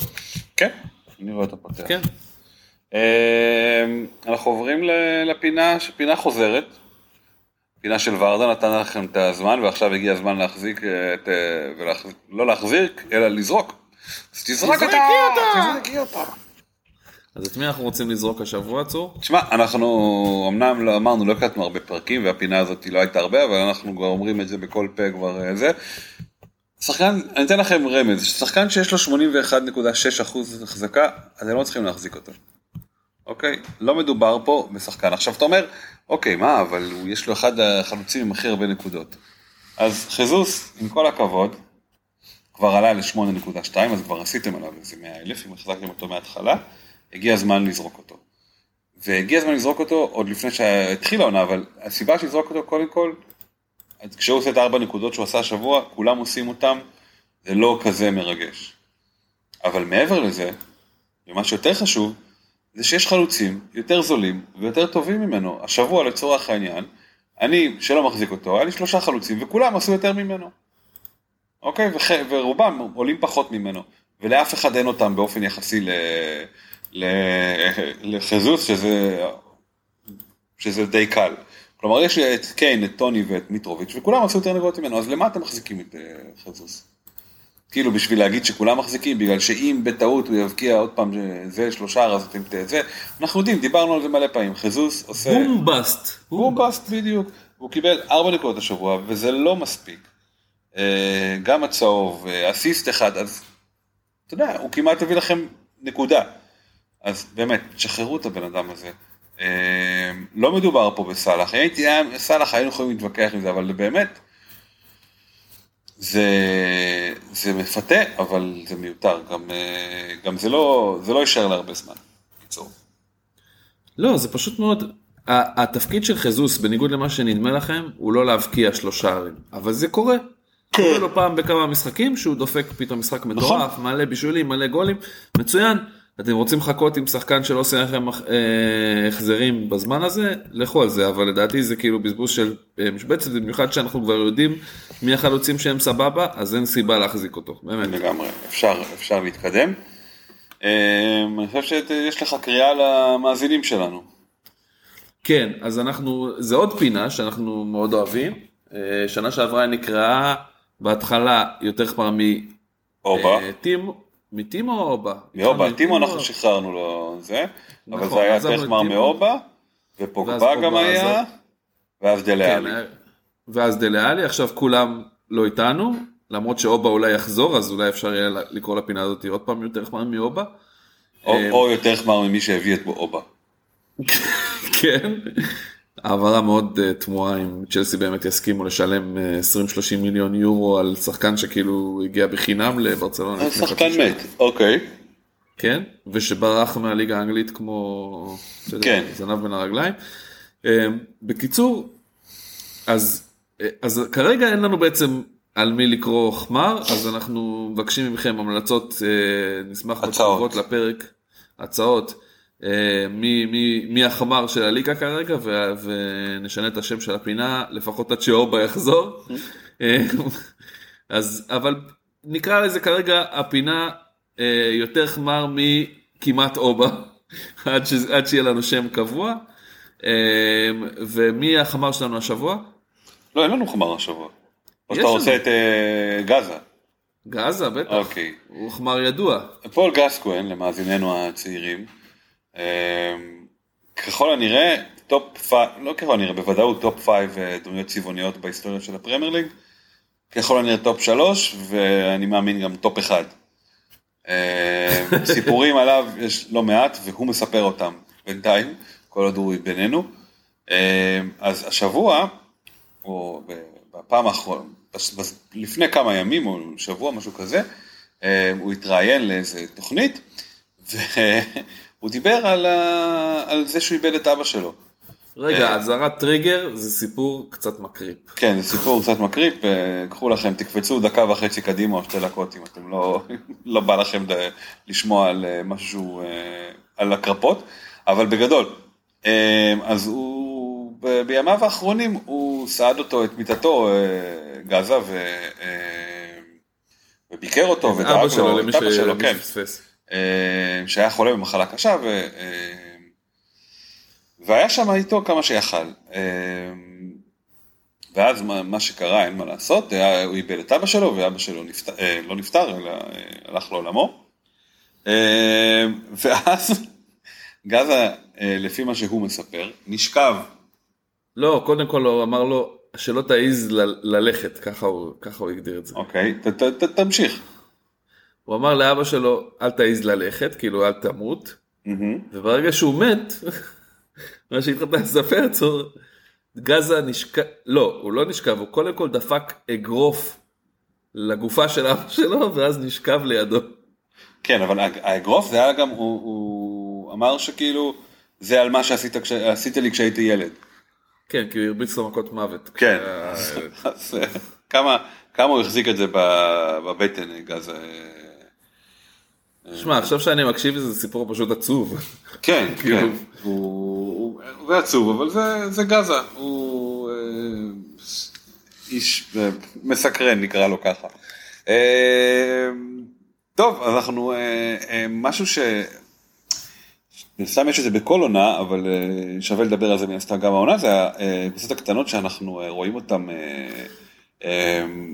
כן. אני רואה אותו פותח. כן. אמ, אנחנו עוברים לפינה, פינה חוזרת. פינה של ורדה נתן לכם את הזמן ועכשיו הגיע הזמן להחזיק אה, את, אה, ולהחזיק, לא להחזיק, אלא לזרוק. אז תזרוק אותה! תזרקי אותה! אז את מי אנחנו רוצים לזרוק השבוע, צור? תשמע, אנחנו אמנם לא אמרנו, לא הקלטנו הרבה פרקים והפינה הזאת לא הייתה הרבה, אבל אנחנו כבר אומרים את זה בכל פה כבר אה, זה. שחקן, אני אתן לכם רמז, שחקן שיש לו 81.6% החזקה, אתם לא צריכים להחזיק אותו. אוקיי? לא מדובר פה בשחקן. עכשיו אתה אומר, אוקיי, מה, אבל יש לו אחד החלוצים עם הכי הרבה נקודות. אז חזוס, עם כל הכבוד, כבר עלה ל-8.2, אז כבר עשיתם עליו איזה 100 אלף, אם החזקתם אותו מההתחלה, הגיע הזמן לזרוק אותו. והגיע הזמן לזרוק אותו עוד לפני שהתחילה העונה, אבל הסיבה שלזרוק אותו קודם כל, כשהוא עושה את הארבע נקודות שהוא עשה השבוע, כולם עושים אותם, זה לא כזה מרגש. אבל מעבר לזה, ומה שיותר חשוב, זה שיש חלוצים יותר זולים ויותר טובים ממנו. השבוע לצורך העניין, אני, שלא מחזיק אותו, היה לי שלושה חלוצים וכולם עשו יותר ממנו. אוקיי? וח... ורובם עולים פחות ממנו. ולאף אחד אין אותם באופן יחסי ל... ל... לחזוס, שזה... שזה די קל. כלומר, יש את קיין, את טוני ואת מיטרוביץ', וכולם עשו יותר נקודות ממנו, אז למה אתם מחזיקים את אה, חזוס? כאילו בשביל להגיד שכולם מחזיקים, בגלל שאם בטעות הוא יבקיע עוד פעם זה שלושה, אז אתם זה, אנחנו יודעים, דיברנו על זה מלא פעמים, חזוס עושה... בום בסט. בום בסט בדיוק, הוא קיבל ארבע נקודות השבוע, וזה לא מספיק. אה, גם הצהוב, אה, אסיסט אחד, אז אתה יודע, הוא כמעט הביא לכם נקודה. אז באמת, תשחררו את הבן אדם הזה. אה, לא מדובר פה בסאלח, הייתי סאלח היינו יכולים להתווכח עם זה, אבל באמת, זה, זה מפתה, אבל זה מיותר, גם, גם זה לא, זה לא יישאר להרבה זמן, בקיצור. לא, זה פשוט מאוד, התפקיד של חזוס, בניגוד למה שנדמה לכם, הוא לא להבקיע שלושה ערים, אבל זה קורה. קורה לו פעם בכמה משחקים שהוא דופק פתאום משחק מטורף, נכון. מלא בישולים, מלא גולים, מצוין. אתם רוצים לחכות עם שחקן שלא עושה לכם אה, החזרים בזמן הזה, לכו על זה, אבל לדעתי זה כאילו בזבוז של אה, משבצת, במיוחד שאנחנו כבר יודעים מי החלוצים שהם סבבה, אז אין סיבה להחזיק אותו, באמת. לגמרי, אפשר, אפשר להתקדם. אה, אני חושב שיש לך קריאה למאזינים שלנו. כן, אז אנחנו, זה עוד פינה שאנחנו מאוד אוהבים. שנה שעברה נקראה בהתחלה יותר כבר מאובה. מטימו או אובה? מאובה, טימו אנחנו שחררנו לו זה, אבל נכון, זה היה יותר כבר מאובה, ופוגבה גם היה, ואז דלאלי. כן, ואז דלאלי, עכשיו כולם לא איתנו, למרות שאובה אולי יחזור, אז אולי אפשר יהיה לקרוא לפינה הזאת עוד פעם יותר חמר מאובה. או, אה, או יותר חמר ממי שהביא את אובה. *laughs* כן, העברה מאוד uh, תמוהה אם צ'לסי באמת יסכימו לשלם uh, 20-30 מיליון יורו על שחקן שכאילו הגיע בחינם לברצלונה. שחקן מת, אוקיי. כן, ושברח מהליגה האנגלית כמו כן. זנב בין הרגליים. Uh, בקיצור, אז, אז כרגע אין לנו בעצם על מי לקרוא חמר, אז אנחנו מבקשים מכם המלצות, נשמח בתגובות לפרק, הצעות. אה, מי, מי, מי החמר של הליגה כרגע ונשנה את השם של הפינה לפחות עד שאובה יחזור. אה, אז אבל נקרא לזה כרגע הפינה אה, יותר חמר מכמעט אובה *laughs* עד, ש, עד שיהיה לנו שם קבוע. ומי החמר שלנו השבוע? לא אין לנו חמר השבוע. או שאתה רוצה את גאזה. גאזה בטח. אוקיי. הוא חמר ידוע. פול גסקואן למאזיננו הצעירים. אמ, ככל הנראה, top five, לא ככל הנראה, בוודאות top five אה, דמויות צבעוניות בהיסטוריה של הפרמייר ליג. ככל הנראה top שלוש, ואני מאמין גם top אחד. אמ, *laughs* סיפורים עליו יש לא מעט, והוא מספר אותם בינתיים, כל עוד הוא בינינו. אמ, אז השבוע, או בפעם האחרונה, לפני כמה ימים או שבוע, משהו כזה, הוא התראיין לאיזה תוכנית, הוא דיבר על, ה... על זה שהוא איבד את אבא שלו. רגע, אה, אזהרת טריגר זה סיפור קצת מקריפ. כן, זה סיפור קצת מקריפ, אה, קחו לכם, תקפצו דקה וחצי קדימה או שתי דקות אם אתם לא, לא בא לכם לשמוע על אה, משהו, על הקרפות, אבל בגדול, אז הוא, בימיו האחרונים הוא סעד אותו, את מיטתו, גזה, ו... וביקר אותו, ודאג לו, את אבא שלו, כן. אה, שהיה חולה במחלה קשה, ו... אה, והיה שם איתו כמה שיכל. אה, ואז מה, מה שקרה, אין מה לעשות, היה, הוא איבד את אבא שלו, ואבא שלו נפטר, לא נפטר, אלא הלך לעולמו. ואז גזה, לפי מה שהוא מספר, נשכב. לא, קודם כל הוא אמר לו, שלא תעז ל- ללכת, ככה הוא, ככה הוא הגדיר את זה. אוקיי, ת, ת, ת, תמשיך. הוא אמר לאבא שלו, אל תעז ללכת, כאילו אל תמות, וברגע שהוא מת, מה שהתחלת לספר, צור, גזה נשכב, לא, הוא לא נשכב, הוא קודם כל דפק אגרוף לגופה של אבא שלו, ואז נשכב לידו. כן, אבל האגרוף זה היה גם, הוא, הוא אמר שכאילו, זה על מה שעשית כש, לי כשהייתי ילד. כן, כי הוא הרביץ לו מכות מוות. כן, *laughs* אז כמה, כמה הוא החזיק את זה בבטן, גזה. שמע, עכשיו שאני מקשיב לזה, זה סיפור פשוט עצוב. כן, *laughs* כאילו- כן, הוא עצוב, אבל זה גזה, הוא אה, איש אה, מסקרן, נקרא לו ככה. אה, טוב, אנחנו, משהו ש... סתם יש את זה בכל עונה, אבל שווה לדבר על זה מן הסתם גם העונה, זה הקבוצות הקטנות שאנחנו רואים אותן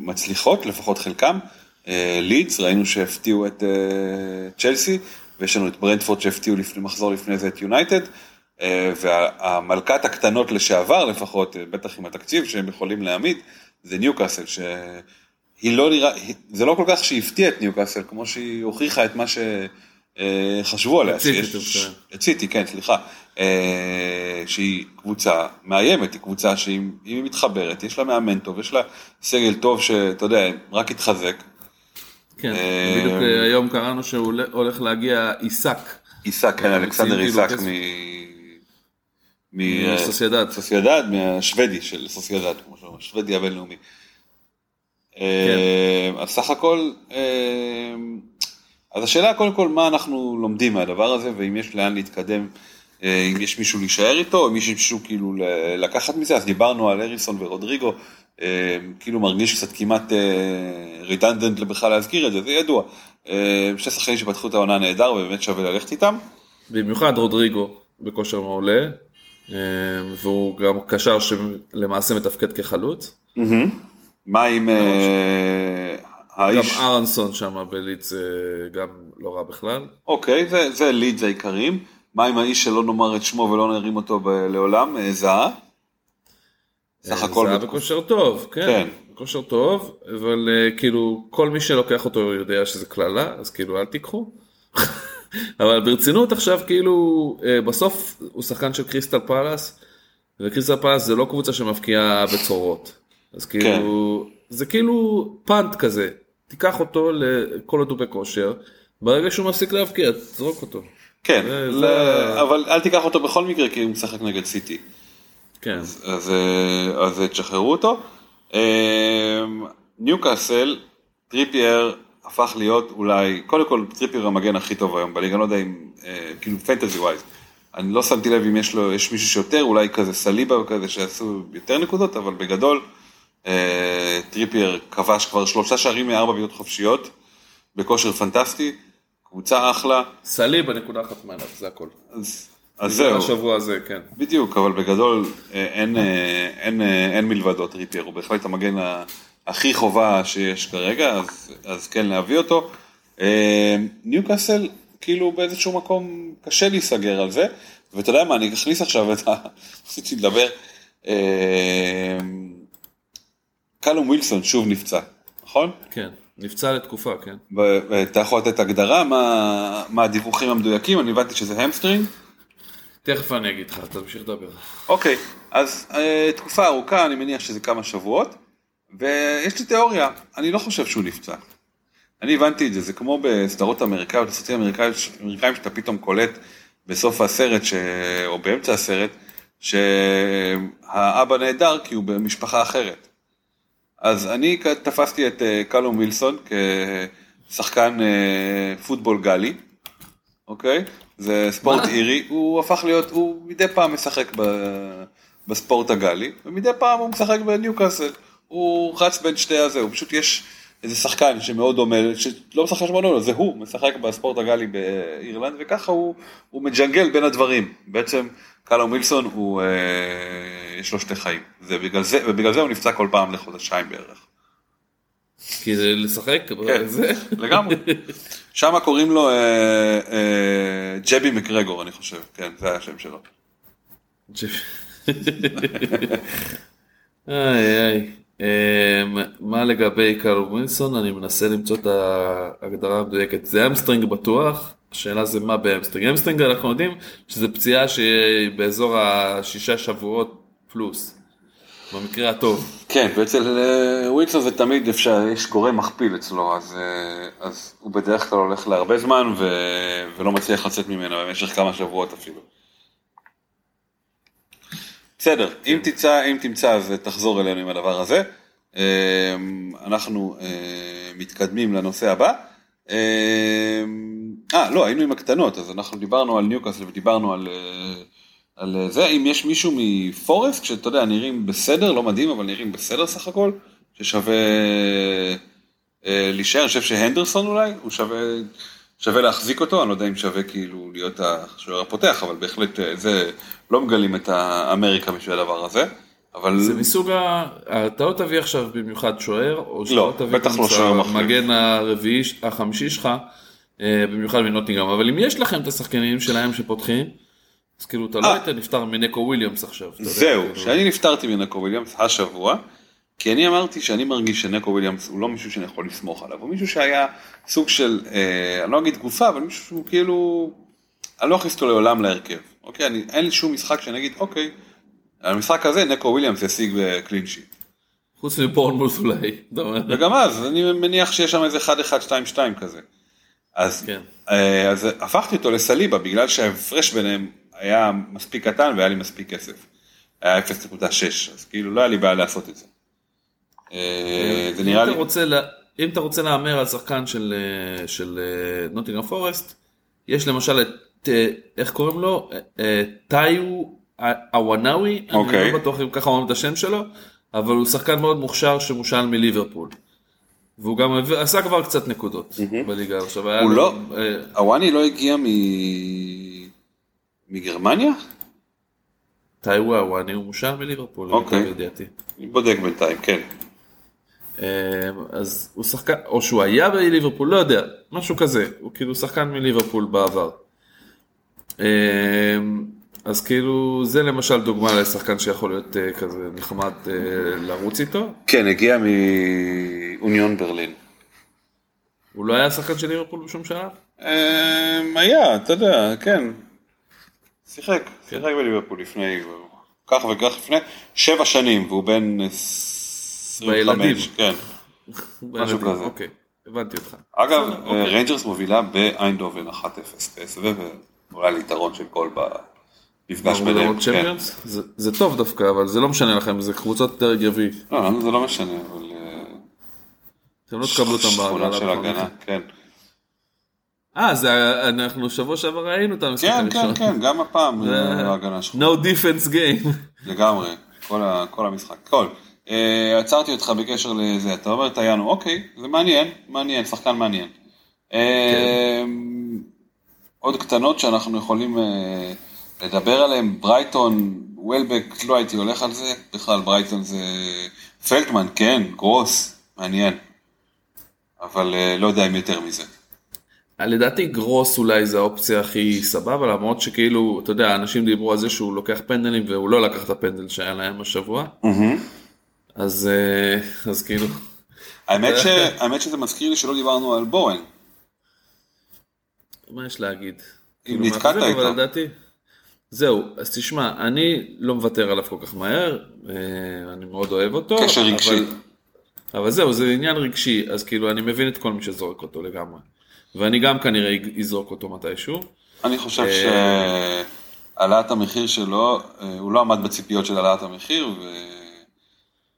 מצליחות, לפחות חלקם. לידס, ראינו שהפתיעו את צ'לסי, ויש לנו את ברנדפורד שהפתיעו לפני, מחזור לפני זה את יונייטד, והמלכת הקטנות לשעבר לפחות, בטח עם התקציב שהם יכולים להעמיד, זה ניוקאסל, שהיא לא נראה, זה לא כל כך שהיא הפתיעה את ניוקאסל, כמו שהיא הוכיחה את מה שחשבו עליה. את סיטי, כן, סליחה. שהיא קבוצה מאיימת, היא קבוצה שהיא מתחברת, יש לה מאמן טוב, יש לה סגל טוב שאתה יודע, רק התחזק. כן, אה, בדיוק אה, היום קראנו שהוא הולך להגיע עיסק. עיסק, כן, אה, אלכסנדר עיסק מ... מסוסיידד. סוסיידד, מהשוודי של סוסיידד, כמו שאומרים, השוודי הבינלאומי. כן. אז סך הכל, אז השאלה קודם כל מה אנחנו לומדים מהדבר הזה, ואם יש לאן להתקדם, אם יש מישהו להישאר איתו, אם יש מישהו כאילו לקחת מזה, אז דיברנו על אריסון ורודריגו, כאילו מרגיש קצת כמעט רידנדנט אה, בכלל להזכיר את זה, זה ידוע. אה, שני שחקנים שפתחו את העונה נהדר ובאמת שווה ללכת איתם. במיוחד רודריגו בכושר מעולה, והוא גם קשר שלמעשה מתפקד כחלוץ. מה עם האיש? גם ארנסון שם בלידס גם לא רע בכלל. אוקיי, זה לידס העיקריים. מה עם האיש שלא נאמר את שמו ולא נרים אותו לעולם, זהה? סך הכל... זה היה בכושר טוב, כן, כן. בכושר טוב, אבל uh, כאילו כל מי שלוקח אותו יודע שזה קללה, אז כאילו אל תיקחו. *laughs* אבל ברצינות עכשיו כאילו uh, בסוף הוא שחקן של קריסטל פלאס, וקריסטל פלאס זה לא קבוצה שמבקיעה בצורות. אז כאילו, כן. זה כאילו פאנט כזה, תיקח אותו לכל עוד הוא בכושר, ברגע שהוא מפסיק להבקיע, תזרוק אותו. כן, זה, ל... זה... אבל אל תיקח אותו בכל מקרה כי הוא משחק נגד סיטי. כן. אז, אז, אה, אז תשחררו אותו. אה, ניוקאסל, טריפייר הפך להיות אולי, קודם כל טריפייר המגן הכי טוב היום בליגה, אני לא יודע אם, אה, כאילו fantasy wise. אני לא שמתי לב אם יש לו, יש מישהו שיותר, אולי כזה סליבה כזה שעשו יותר נקודות, אבל בגדול טריפייר כבש כבר שלושה שערים מארבע בעיטות חופשיות, בכושר פנטסטי, קבוצה אחלה. סליבה נקודה אחת מעליו, זה הכל. אז אז זהו. השבוע הזה, כן. בדיוק, אבל בגדול אה, אין, אה, אין, אה, אין מלבדו טריפייר, הוא בהחלט המגן הכי חובה שיש כרגע, אז, אז כן להביא אותו. ניוקאסל, כאילו באיזשהו מקום קשה להיסגר על זה, ואתה יודע מה, אני אכניס עכשיו את ה... רציתי לדבר. קלום ווילסון שוב נפצע, נכון? כן. נפצע לתקופה, כן. ואתה יכול לתת הגדרה, מה, מה הדיווחים המדויקים, אני הבנתי שזה hamstring. תכף אני אגיד לך, תמשיך לדבר. אוקיי, אז אה, תקופה ארוכה, אני מניח שזה כמה שבועות, ויש לי תיאוריה, אני לא חושב שהוא נפצע. אני הבנתי את זה, זה כמו בסדרות אמריקאיות, בסרטים אמריקאים שאתה פתאום קולט בסוף הסרט, ש... או באמצע הסרט, שהאבא נהדר כי הוא במשפחה אחרת. אז אני תפסתי את אה, קלום וילסון כשחקן אה, פוטבול גלי, אוקיי? זה ספורט מה? אירי, הוא הפך להיות, הוא מדי פעם משחק ב, בספורט הגלי, ומדי פעם הוא משחק בניוקאסל. הוא רץ בין שתי הזה, הוא פשוט יש איזה שחקן שמאוד דומה, שלא משחק שמונה דומה, זה הוא, משחק בספורט הגלי באירלנד, וככה הוא, הוא מג'נגל בין הדברים. בעצם קלום מילסון הוא, אה, יש לו שתי חיים, זה בגלל זה, ובגלל זה הוא נפצע כל פעם לחודשיים בערך. כי זה לשחק, כן, זה. לגמרי. שם קוראים לו אה, אה, ג'בי מקרגור, אני חושב, כן, זה היה השם שלו. איי איי. מה לגבי קל ווילסון? אני מנסה למצוא את ההגדרה המדויקת. זה hamstring בטוח, השאלה זה מה ב hamstring. hamstring אנחנו יודעים שזה פציעה שהיא באזור השישה שבועות פלוס. במקרה הטוב. כן, ואצל אה, ווילסון זה תמיד אפשר, יש גורם מכפיל אצלו, אז, אה, אז הוא בדרך כלל הולך להרבה זמן ו, ולא מצליח לצאת ממנו במשך כמה שבועות אפילו. בסדר, כן. אם תמצא, אם תמצא אז תחזור אלינו עם הדבר הזה. אה, אנחנו מתקדמים לנושא הבא. אה, לא, היינו עם הקטנות, אז אנחנו דיברנו על ניוקאסל ודיברנו על... על אה, זה, אם יש מישהו מפורסט, שאתה יודע, נראים בסדר, לא מדהים, אבל נראים בסדר סך הכל, ששווה אה, להישאר, אני חושב שהנדרסון אולי, הוא שווה, שווה להחזיק אותו, אני לא יודע אם שווה כאילו להיות השוער הפותח, אבל בהחלט אה, זה, לא מגלים את האמריקה בשביל הדבר הזה. אבל... זה מסוג ה... אתה לא תביא עכשיו במיוחד שוער, או שאתה לא, תביא בטח לא שוער מחליף. המגן הרביעי, החמישי שלך, במיוחד מנוטינגרם, אבל אם יש לכם את השחקנים שלהם שפותחים, אז כאילו אתה לא אה. היית נפטר מנקו וויליאמס עכשיו. זהו, כאילו. שאני נפטרתי מנקו וויליאמס השבוע, כי אני אמרתי שאני מרגיש שנקו וויליאמס הוא לא מישהו שאני יכול לסמוך עליו, הוא מישהו שהיה סוג של, אה, אני לא אגיד תגופה, אבל מישהו שהוא כאילו, אני לא אכניס אותו לעולם להרכב, אוקיי? אני, אין לי שום משחק שאני אגיד, אוקיי, על המשחק הזה נקו וויליאמס ישיג ב clean sheet. חוץ מבורנמות' אולי. וגם אז, אני מניח שיש שם איזה 1-1-2-2 כזה. אז, כן. אה, אז הפכתי אותו לסליבה בגלל שההפרש ביניהם היה מספיק קטן והיה לי מספיק כסף. היה 0.6, אז כאילו לא היה לי בעיה לעשות את זה. אה, זה נראה לי... אם אתה רוצה להמר על שחקן של, אה, של נוטינגרם אה, פורסט, יש למשל את, איך קוראים לו? טאיו אוונאווי, אני לא אוקיי. בטוח אם ככה אומרים את השם שלו, אבל הוא שחקן מאוד מוכשר שמושל מליברפול. והוא גם עשה כבר קצת נקודות בליגה עכשיו. הוא לא, הוואני לא הגיע מ... מגרמניה? טאיווה, הוא מושל מליברפול, אוקיי. אני בודק בינתיים, כן. אמ, אז הוא שחקן, או שהוא היה בליברפול, לא יודע, משהו כזה, הוא כאילו שחקן מליברפול בעבר. אמ, אז כאילו זה למשל דוגמה לשחקן שיכול להיות אה, כזה נחמד אה, לרוץ איתו. כן, הגיע מאוניון ברלין. הוא לא היה שחקן של ליברפול בשום שלב? היה, אתה יודע, כן. שיחק, שיחק בליברפול לפני, כך וכך לפני, שבע שנים, והוא בן 25, כן, *laughs* משהו כזה. אוקיי, הבנתי אותך. אגב, אוקיי. ריינג'רס מובילה באיינדובן 1-0 בסבב, ואולי ליתרון של גול במפגש ביניהם. כן. זה טוב דווקא, אבל זה לא משנה לכם, זה קבוצות דרג רביעי. לא, זה לא משנה, אבל... אה, אתם לא תקבלו אותם בהגנה. כן. אה, זה אנחנו שבוע שעבר ראינו את המשחק הראשון. כן, כן, כן, גם הפעם ההגנה שלך. No defense game. לגמרי, כל המשחק. כל. אה, עצרתי אותך בקשר לזה, אתה אומר טייאנו, אוקיי, זה מעניין, מעניין, שחקן מעניין. אה, כן. עוד קטנות שאנחנו יכולים אה, לדבר עליהן, ברייטון, וולבק, לא הייתי הולך על זה, בכלל ברייטון זה פלטמן, כן, גרוס, מעניין. אבל לא יודע אם יותר מזה. לדעתי גרוס אולי זה האופציה הכי סבבה למרות שכאילו אתה יודע אנשים דיברו על זה שהוא לוקח פנדלים והוא לא לקח את הפנדל שהיה להם השבוע אז אה, אז כאילו. האמת, ש... האמת שזה מזכיר לי שלא דיברנו על בורן. מה יש להגיד? אם כאילו, נתקעת איתו. לדעתי... זהו, אז תשמע, אני לא מוותר עליו כל כך מהר, אה, אני מאוד אוהב אותו. קשר רגשי. אבל, אבל זהו, זה עניין רגשי, אז כאילו אני מבין את כל מי שזורק אותו לגמרי. ואני גם כנראה אזרוק אותו מתישהו. אני חושב אה, שהעלאת המחיר שלו, אה, הוא לא עמד בציפיות של העלאת המחיר,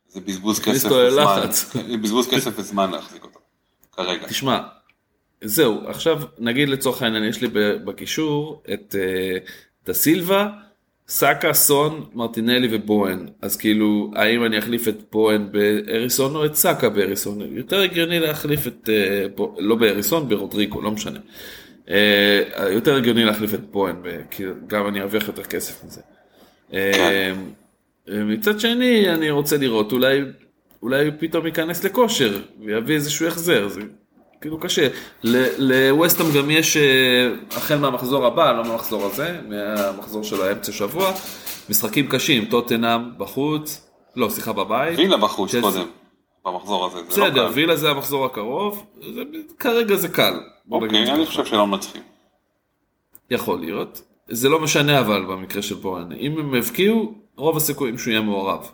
וזה בזבוז כסף וזמן. כן, בזבוז כסף וזמן להחזיק אותו, כרגע. תשמע, זהו, עכשיו נגיד לצורך העניין יש לי בקישור את דה סילבה. סאקה, סון, מרטינלי ובוהן, אז כאילו, האם אני אחליף את בוהן באריסון או את סאקה באריסון? יותר הגיוני להחליף את, אה, לא באריסון, ברודריקו, לא משנה. אה, יותר הגיוני להחליף את בוהן, כי גם אני ארוויח יותר כסף מזה. אה, מצד שני, אני רוצה לראות, אולי, אולי פתאום ייכנס לכושר ויביא איזשהו החזר, זה כאילו קשה. לווסטהאם גם יש, אה, החל מהמחזור הבא, לא מהמחזור הזה, מהמחזור של האמצע שבוע, משחקים קשים, טוטנאם בחוץ, לא, סליחה, בבית. וילה בחוץ צ'לסי. קודם, במחזור הזה, זה לא בסדר, קל. וילה זה המחזור הקרוב, זה, כרגע זה קל. אוקיי, אני. חושב שלא מנצחים. יכול להיות. זה לא משנה אבל במקרה של בורן. אם הם הבקיעו, רוב הסיכויים שהוא יהיה מעורב.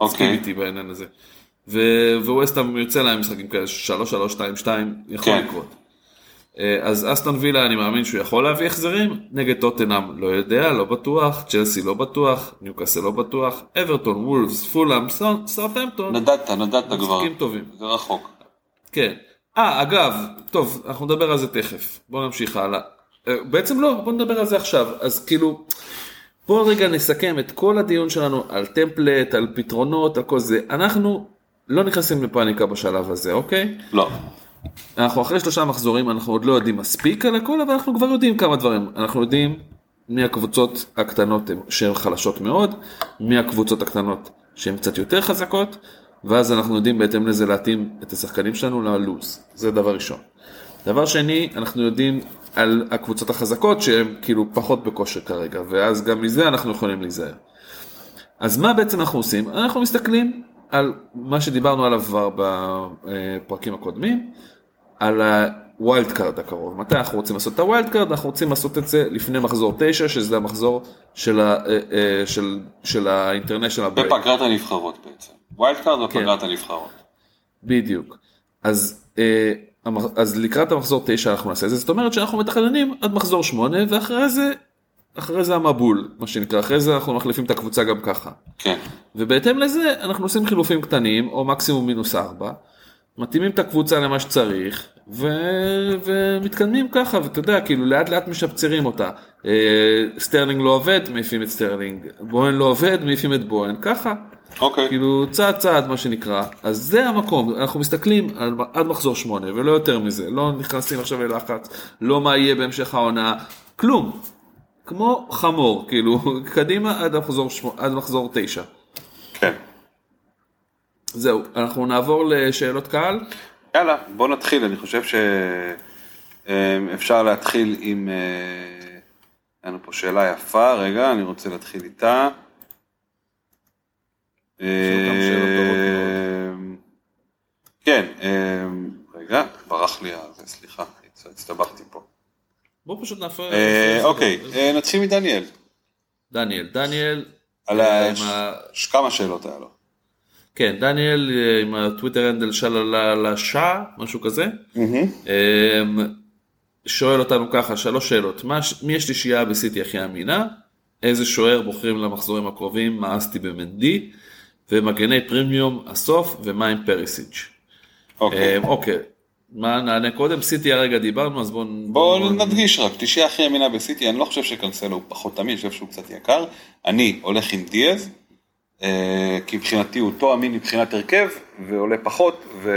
אוקיי, איתי בעניין הזה. ו- וווסטהאם יוצא להם משחקים כאלה 3-3-2-2 יכול כן. לקרות. אה, אז אסטון וילה אני מאמין שהוא יכול להביא החזרים, נגד טוטנאם לא יודע, לא בטוח, צ'לסי לא בטוח, ניוקאסל לא בטוח, אברטון, וולפס, פולאם, סארטהמפטון, נדדת, נדדת כבר. משחקים טובים. זה רחוק. כן. אה, אגב, טוב, אנחנו נדבר על זה תכף. בואו נמשיך הלאה. אה, בעצם לא, בואו נדבר על זה עכשיו. אז כאילו, בואו רגע נסכם את כל הדיון שלנו על טמפלט, על פתרונות, על כל זה. אנחנו לא נכנסים לפאניקה בשלב הזה, אוקיי? לא. אנחנו אחרי שלושה מחזורים, אנחנו עוד לא יודעים מספיק על הכל, אבל אנחנו כבר יודעים כמה דברים. אנחנו יודעים מי הקבוצות הקטנות הן- שהן חלשות מאוד, מי הקבוצות הקטנות שהן קצת יותר חזקות, ואז אנחנו יודעים בהתאם לזה להתאים את השחקנים שלנו ללוז. זה דבר ראשון. דבר שני, אנחנו יודעים על הקבוצות החזקות שהן כאילו פחות בכושר כרגע, ואז גם מזה אנחנו יכולים להיזהר. אז מה בעצם אנחנו עושים? אנחנו מסתכלים על מה שדיברנו עליו כבר בפרקים הקודמים, על ה wild card הקרוב. מתי אנחנו רוצים לעשות את ה wild card? אנחנו רוצים לעשות את זה לפני מחזור 9, שזה המחזור של, ה, אה, אה, של, של ה international break. בפגרת הנבחרות בעצם. wild card כן. בפגרת הנבחרות. בדיוק. אז, אה, אז לקראת המחזור 9 אנחנו נעשה את זה, זאת אומרת שאנחנו מתכננים עד מחזור 8 ואחרי זה, אחרי זה המבול, מה שנקרא, אחרי זה אנחנו מחליפים את הקבוצה גם ככה. כן. ובהתאם לזה אנחנו עושים חילופים קטנים או מקסימום מינוס 4, מתאימים את הקבוצה למה שצריך ו... ומתקדמים ככה ואתה יודע כאילו לאט לאט משפצרים אותה. אה, סטרלינג לא עובד מעיפים את סטרלינג, בואן לא עובד מעיפים את בואן ככה. אוקיי. כאילו צעד צעד מה שנקרא אז זה המקום אנחנו מסתכלים על, עד מחזור 8 ולא יותר מזה לא נכנסים עכשיו ללחץ לא מה יהיה בהמשך העונה כלום כמו חמור כאילו קדימה עד מחזור, שמ- עד מחזור 9 כן. זהו אנחנו נעבור לשאלות קהל יאללה, בוא נתחיל, אני חושב שאפשר להתחיל עם... אה, היה לנו פה שאלה יפה, רגע, אני רוצה להתחיל איתה. אה, כן, אה, רגע, ברח לי, סליחה, הצטבחתי פה. בוא פשוט נעבור אה, אוקיי, אה, נתחיל מדניאל. דניאל דניאל על אה, כמה שאלות היה לו. כן דניאל עם הטוויטר הנדל שללשה משהו כזה. אמ, שואל אותנו ככה, שלוש שאלות, מי השלישייה בסיטי הכי אמינה? איזה שוער בוחרים למחזורים הקרובים? מאסתי במנדי? ומגני פרימיום הסוף, ומה עם פריסיץ'? אוקיי. אמ, אוקיי, מה נענה קודם? סיטי הרגע דיברנו, אז בואו... בואו נדגיש רק, תשעי הכי אמינה בסיטי, אני לא חושב שקנסלו הוא פחות אמין, אני חושב שהוא קצת יקר. אני הולך עם דיאז, אה, כי מבחינתי הוא אמין מבחינת הרכב, ועולה פחות, ו...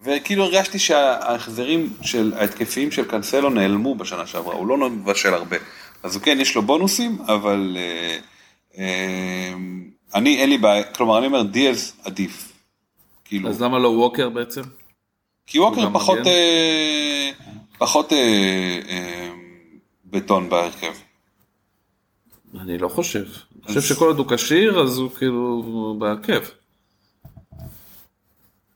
וכאילו הרגשתי שההחזרים של ההתקפיים של קנסלו נעלמו בשנה שעברה, הוא לא מבשל הרבה. אז כן, יש לו בונוסים, אבל אה, אה, אני, אין לי בעיה, כלומר, אני אומר דיאז עדיף. כאילו, אז למה לא ווקר בעצם? כי ווקר פחות? אה, פחות אה, אה, בטון בהרכב. אני לא חושב. אני חושב שכל עוד הוא כשיר, אז הוא כאילו בהרכב.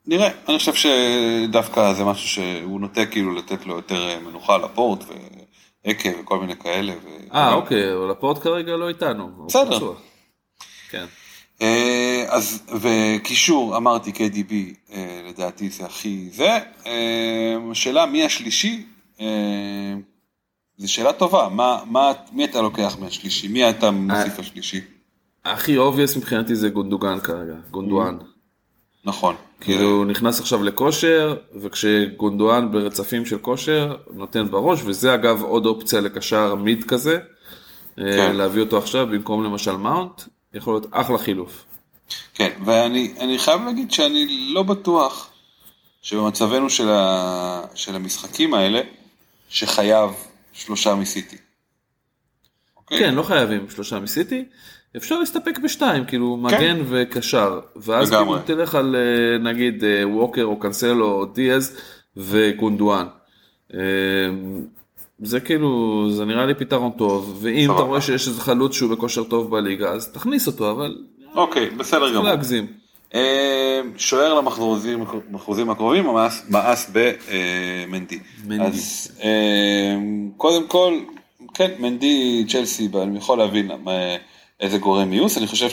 נראה, אני חושב שדווקא זה משהו שהוא נוטה כאילו לתת לו יותר אה, מנוחה לפורט ועקב וכל מיני כאלה. ו- אה, אוקיי, אבל הפורט כרגע לא איתנו. בסדר. כן. אה, אז, וקישור, אמרתי KDB, אה, לדעתי זה הכי זה. אה, השאלה מי השלישי, זו שאלה טובה, מה, מה, מי אתה לוקח מהשלישי? מי אתה מוסיף השלישי? הכי obvious מבחינתי זה גונדוגן כרגע, גונדואן. נכון. כאילו הוא נכנס עכשיו לכושר, וכשגונדואן ברצפים של כושר, נותן בראש, וזה אגב עוד אופציה לקשר mid כזה. כן. להביא אותו עכשיו במקום למשל מאונט, יכול להיות אחלה חילוף. כן, ואני אני חייב להגיד שאני לא בטוח שבמצבנו של, ה, של המשחקים האלה, שחייב שלושה מסיטי. אוקיי? כן, לא חייבים שלושה מסיטי, אפשר להסתפק בשתיים, כאילו מגן וקשר, ואז כן. לגמרי. כאילו תלך על אה, נגיד אה, ווקר או קנסלו או דיאז וגונדואן. אה, זה כאילו, זה נראה לי פתרון טוב, ואם. אתה רואה שיש איזה חלוץ שהוא בכושר טוב בליגה, אז תכניס אותו, אבל אוקיי, בסדר צריך גמור. להגזים. אה, שוער למחזורים המחוזים הקרובים, מאס- במנדי. מנדי. אז אה, קודם כל, כן, מנדי צ'לסי, אני יכול להבין איזה גורם מיוס, אני חושב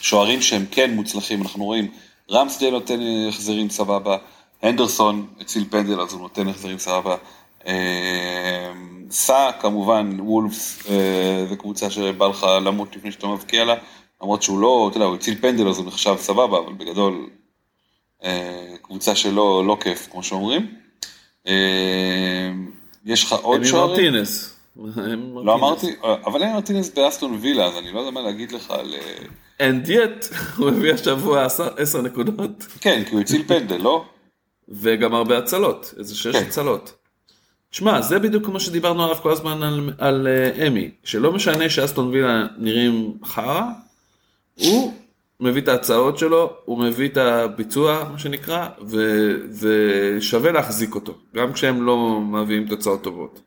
ששוערים שהם כן מוצלחים, אנחנו רואים, רמסדל נותן החזרים סבבה, הנדרסון הציל פנדל אז הוא נותן החזרים סבבה. אה, סע כמובן, וולפס אה, זה קבוצה שבא לך למות לפני שאתה מבקיע לה, למרות שהוא לא, אתה יודע, הוא הציל פנדל אז הוא נחשב סבבה, אבל בגדול אה, קבוצה שלא לא כיף כמו שאומרים. יש לך עוד שוערים? מרטינס. לא אמרתי, אבל אין מרטינס באסטון וילה, אז אני לא יודע מה להגיד לך על... And yet, *laughs* הוא הביא השבוע עשר נקודות, כן, כי הוא הציל פנדל, לא? וגם הרבה הצלות, איזה שש כן. הצלות. שמע, זה בדיוק כמו שדיברנו עליו כל הזמן על, על אה, אמי, שלא משנה שאסטון וילה נראים חרא, הוא מביא את ההצעות שלו, הוא מביא את הביצוע, מה שנקרא, ו, ושווה להחזיק אותו, גם כשהם לא מביאים תוצאות טובות.